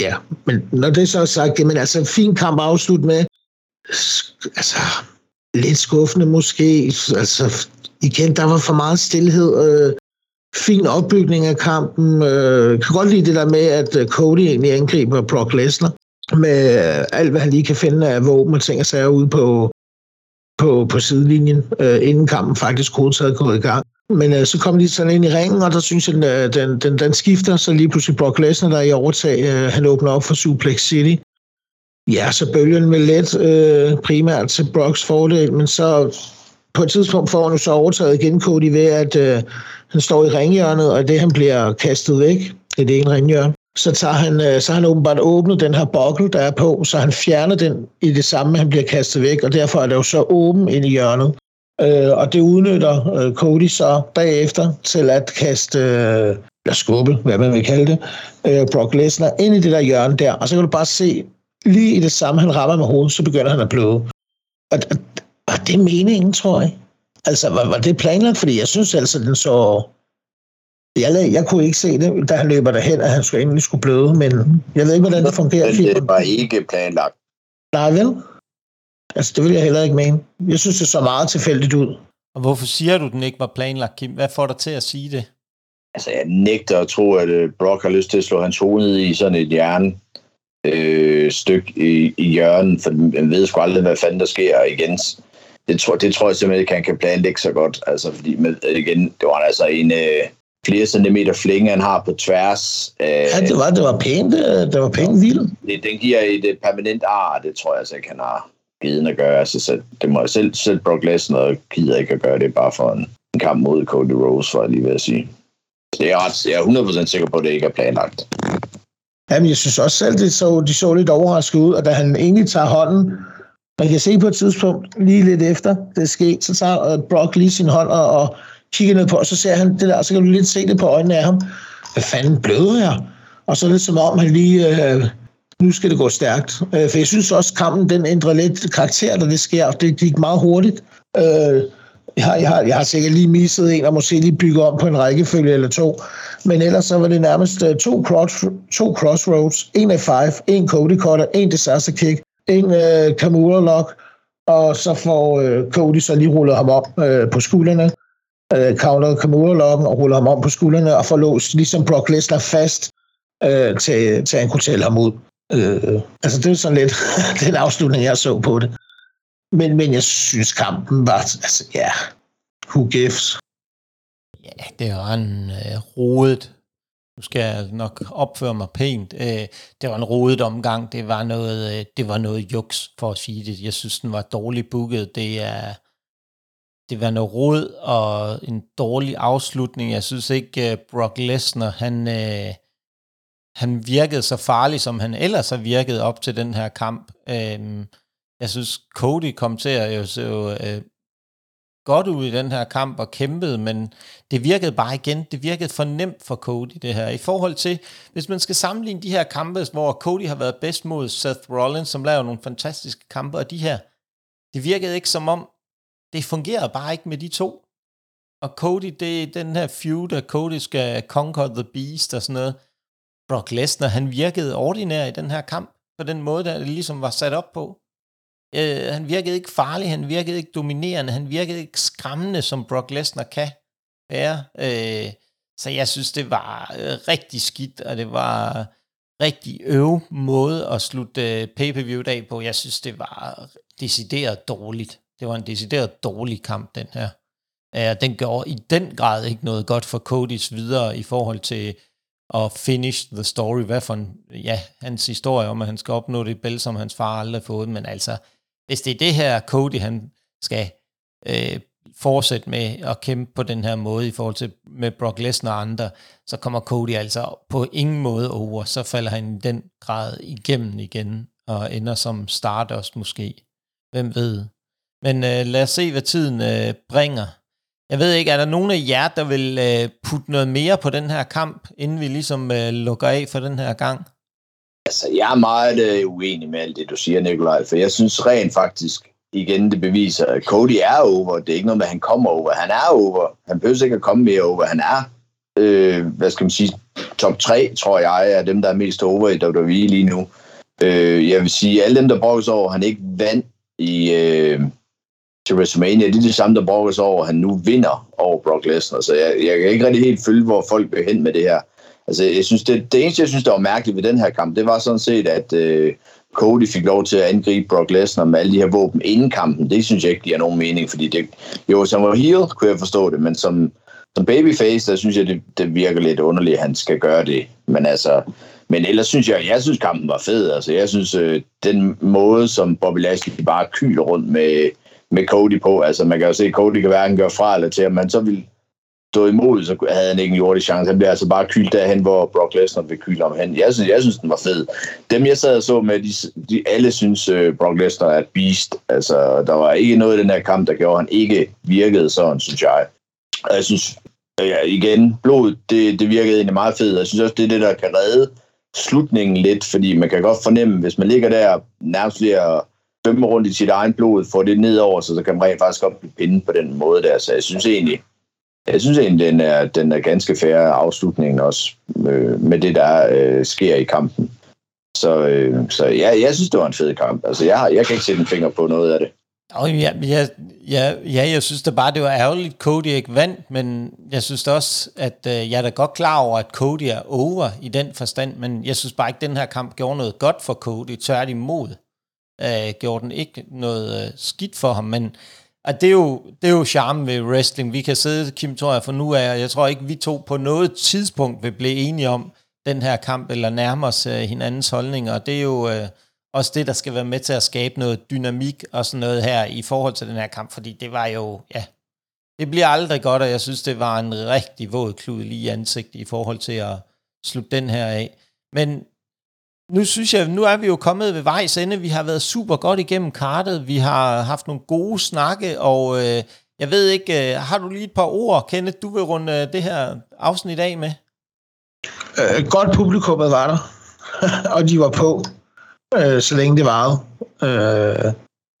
ja, men når det så er sagt, jamen altså, en fin kamp afslut med, altså, lidt skuffende måske, altså, igen, der var for meget stillhed, øh, fin opbygning af kampen, øh, kan godt lide det der med, at øh, Cody egentlig angriber Brock Lesnar, med øh, alt, hvad han lige kan finde af våben og ting og sager ude på, på, på sidelinjen, øh, inden kampen faktisk hovedtaget gået i gang. Men øh, så kom de sådan ind i ringen, og der synes jeg, den, øh, den, den, den skifter, så lige pludselig Brock Lesnar, der er i overtag, øh, han åbner op for Suplex City. Ja, så bølgen med let øh, primært til Brocks fordel, men så på et tidspunkt får han så overtaget igen Cody ved, at øh, han står i ringhjørnet, og det han bliver kastet væk, det er det ene ringhjørne, så, tager han, øh, så har han åbenbart åbnet den her bokkel, der er på, så han fjerner den i det samme, han bliver kastet væk, og derfor er det jo så åben ind i hjørnet. Øh, og det udnytter øh, Cody så bagefter til at kaste, øh, eller skubbe, hvad man vil kalde det, øh, Brock Lesnar ind i det der hjørne der. Og så kan du bare se, lige i det samme, han rammer med hovedet, så begynder han at bløde. Og, og, og det er meningen, tror jeg. Altså, var, var det planlagt? Fordi jeg synes altså, den så... Jeg, jeg kunne ikke se det, da han løber derhen, at han skulle endelig skulle bløde, men jeg ved ikke, hvordan det fungerer.
Men det var ikke planlagt.
Nej, vel? Altså, det vil jeg heller ikke mene. Jeg synes, det så meget tilfældigt ud.
Og hvorfor siger du, den ikke var planlagt, Kim? Hvad får dig til at sige det?
Altså, jeg nægter at tro, at øh, Brock har lyst til at slå hans hoved i sådan et jern øh, stykke i, i hjørnet, for man ved sgu aldrig, hvad fanden der sker igen. Det tror, det tror jeg simpelthen ikke, han kan planlægge så godt. Altså, fordi med, igen, det var altså en øh, flere centimeter flinge, han har på tværs.
Øh, ja, det var, det var pænt, øh, det var pænt vildt.
Det, den giver et, et permanent ar, det tror jeg altså ikke, han har givet at gøre. Altså, så det må jeg selv, selv Brock Lesnar gider ikke at gøre det bare for en, en kamp mod Cody Rose, for jeg lige ved at sige. Jeg er, ret, jeg er 100% sikker på, at det ikke er planlagt.
Jamen, jeg synes også selv, det så, de så lidt overrasket ud, og da han egentlig tager hånden, man kan se på et tidspunkt, lige lidt efter det er sket, så tager Brock lige sin hånd og, og kigger ned på, og så ser han det der, og så kan du lidt se det på øjnene af ham. Hvad fanden bløder jeg? Og så er det som om, han lige øh, nu skal det gå stærkt. Øh, for jeg synes også, at kampen den ændrer lidt karakter, da det sker. Det gik meget hurtigt. Øh, Jeg har, jeg, har, jeg har sikkert lige misset en, og måske lige bygge om på en rækkefølge eller to. Men ellers så var det nærmest øh, to, cross, to crossroads. En F5, en Cody Cutter, en Disaster Kick, en øh, Kamura Lock, og så får øh, Cody så lige rullet ham op øh, på skuldrene, øh, counter Kamura Locken og ruller ham om på skuldrene, og får låst ligesom Brock Lesnar fast øh, til, til han kunne tælle ham ud. Øh, altså det er sådan lidt den afslutning, jeg så på det. Men, men jeg synes, kampen var, altså ja, who gives?
Ja, det var en øh, rodet, nu skal jeg nok opføre mig pænt, øh, det var en rodet omgang, det var noget, øh, det var noget juks, for at sige det. Jeg synes, den var dårligt booket, det er, det var noget rod og en dårlig afslutning. Jeg synes ikke, øh, Brock Lesnar, han, øh, han virkede så farlig, som han ellers har virket op til den her kamp. Øh, jeg synes, Cody kom til at jo så øh, godt ud i den her kamp og kæmpede, men det virkede bare igen, det virkede for nemt for Cody det her. I forhold til, hvis man skal sammenligne de her kampe, hvor Cody har været bedst mod Seth Rollins, som laver nogle fantastiske kampe, og de her, det virkede ikke som om, det fungerede bare ikke med de to. Og Cody, det er den her feud, at Cody skal conquer the beast og sådan noget. Brock Lesnar, han virkede ordinær i den her kamp, på den måde, der det ligesom var sat op på. Øh, han virkede ikke farlig, han virkede ikke dominerende, han virkede ikke skræmmende, som Brock Lesnar kan være. Øh, så jeg synes, det var øh, rigtig skidt, og det var rigtig øv måde at slutte øh, pay-per-view dag på. Jeg synes, det var decideret dårligt. Det var en decideret dårlig kamp, den her. Øh, den gjorde i den grad ikke noget godt for Codys videre i forhold til at finish the story. Hvad for en, ja, hans historie om, at han skal opnå det bælte, som hans far aldrig har fået, men altså, hvis det er det her, Cody han skal øh, fortsætte med at kæmpe på den her måde i forhold til med Brock Lesnar og andre, så kommer Cody altså på ingen måde over. Så falder han i den grad igennem igen og ender som Stardust måske. Hvem ved? Men øh, lad os se, hvad tiden øh, bringer. Jeg ved ikke, er der nogen af jer, der vil øh, putte noget mere på den her kamp, inden vi ligesom øh, lukker af for den her gang?
Altså, jeg er meget øh, uenig med alt det, du siger, Nikolaj, for jeg synes rent faktisk, igen, det beviser, at Cody er over. Det er ikke noget med, at han kommer over. Han er over. Han behøver ikke at komme mere over. Han er, øh, hvad skal man sige, top 3, tror jeg, er dem, der er mest over i WWE lige nu. Øh, jeg vil sige, alle dem, der brokkes over, han ikke vandt i, øh, til WrestleMania, det er de samme, der brokkes over, han nu vinder over Brock Lesnar. Så jeg, jeg kan ikke rigtig helt følge, hvor folk vil hen med det her. Altså, jeg synes, det, det eneste, jeg synes, der var mærkeligt ved den her kamp, det var sådan set, at øh, Cody fik lov til at angribe Brock Lesnar med alle de her våben inden kampen. Det synes jeg ikke giver nogen mening, fordi det, jo, som var heel, kunne jeg forstå det, men som, som babyface, der synes jeg, det, det virker lidt underligt, at han skal gøre det. Men altså, men ellers synes jeg, jeg synes kampen var fed. Altså, jeg synes, øh, den måde, som Bobby Lashley bare kyler rundt med, med Cody på, altså man kan jo se, at Cody kan hverken gøre fra eller til, men så vil stå imod, så havde han ikke en jordig chance. Han blev altså bare kyldt derhen, hvor Brock Lesnar vil kylde om hen. Jeg synes, jeg synes, den var fed. Dem, jeg sad og så med, de, de alle synes, uh, Brock Lesnar er et beast. Altså, der var ikke noget i den her kamp, der gjorde, at han ikke virkede sådan, synes jeg. Og jeg synes, øh, ja, igen, blod, det, det virkede egentlig meget fedt. Jeg synes også, det er det, der kan redde slutningen lidt, fordi man kan godt fornemme, hvis man ligger der nærmest lige at svømme rundt i sit egen blod, får det nedover, så, så kan man rent faktisk godt blive pindet på den måde der. Så jeg synes egentlig, jeg synes egentlig, den er, den er ganske færre afslutningen også øh, med det, der øh, sker i kampen. Så, øh, så ja, jeg synes, det var en fed kamp. Altså, jeg, jeg kan ikke sætte en finger på noget af det.
Oh, ja, ja, ja, ja, jeg synes da bare, det var ærgerligt, at Cody ikke vandt, men jeg synes også, at øh, jeg er da godt klar over, at Cody er over i den forstand, men jeg synes bare ikke, at den her kamp gjorde noget godt for Cody, tværtimod øh, gjorde den ikke noget øh, skidt for ham, men at det er jo, det er jo charmen ved wrestling. Vi kan sidde, Kim, tror jeg, for nu er jeg tror ikke, vi to på noget tidspunkt vil blive enige om den her kamp, eller nærme os uh, hinandens holdninger, og det er jo uh, også det, der skal være med til at skabe noget dynamik og sådan noget her i forhold til den her kamp, fordi det var jo, ja, det bliver aldrig godt, og jeg synes, det var en rigtig våd klud lige i ansigt i forhold til at slutte den her af. Men nu synes jeg, nu er vi jo kommet ved vejs ende. Vi har været super godt igennem kartet. Vi har haft nogle gode snakke, og øh, jeg ved ikke, øh, har du lige et par ord, Kenneth, du vil runde øh, det her afsnit af med?
Øh, godt publikummet var der, og de var på, øh, så længe det varede. Øh,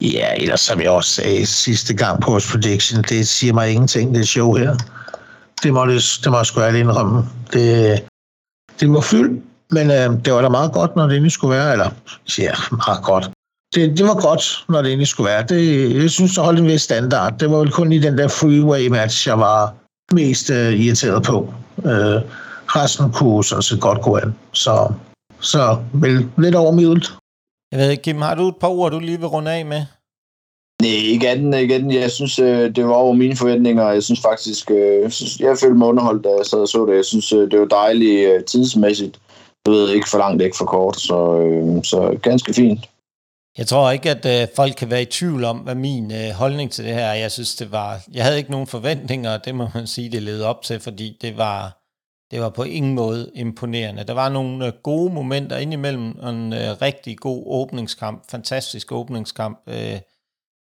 Ja, ellers som jeg også sagde sidste gang på vores prediction, det siger mig ingenting, det show her. Det må, det, det må jeg sgu ærligt indrømme. Det, det var fyldt, men øh, det var da meget godt, når det egentlig skulle være. Eller, ja, meget godt. Det, det var godt, når det egentlig skulle være. Det, jeg synes, det holdt en vis standard. Det var vel kun i den der freeway-match, jeg var mest øh, irriteret på. Øh, resten kunne sådan set godt gå an. Så, så vel lidt overmiddelt.
Jeg ved Kim, har du et par ord, du lige vil runde af med?
Nej, ikke anden igen. Jeg synes, øh, det var over mine forventninger. Jeg synes faktisk, øh, jeg, synes, jeg følte mig underholdt, da jeg sad og så det. Jeg synes, øh, det var dejligt tidsmæssigt. Du ved, ikke for langt, ikke for kort. Så, øhm, så ganske fint.
Jeg tror ikke, at øh, folk kan være i tvivl om, hvad min øh, holdning til det her er. Jeg synes, det var... Jeg havde ikke nogen forventninger, og det må man sige, det levede op til, fordi det var, det var på ingen måde imponerende. Der var nogle øh, gode momenter indimellem, og en øh, rigtig god åbningskamp, fantastisk åbningskamp. Øh,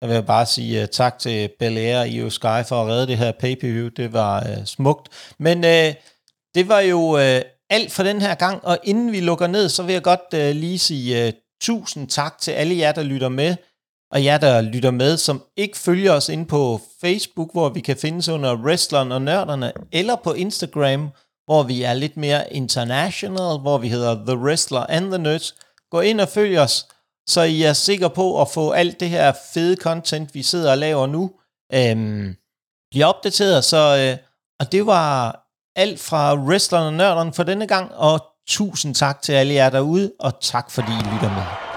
jeg vil bare sige uh, tak til Belair i EU Sky for at redde det her pay-per-view. Det var uh, smukt. Men uh, det var jo uh, alt for den her gang, og inden vi lukker ned, så vil jeg godt uh, lige sige uh, tusind tak til alle jer, der lytter med, og jer, der lytter med, som ikke følger os ind på Facebook, hvor vi kan findes under Wrestleren og Nørderne, eller på Instagram, hvor vi er lidt mere international, hvor vi hedder The Wrestler and the Nerds. Gå ind og følg os, så I er sikre på at få alt det her fede content, vi sidder og laver nu, øhm, blive opdateret. Så, øh, og det var alt fra Wrestleren og Nørderne for denne gang, og tusind tak til alle jer derude, og tak fordi I lytter med.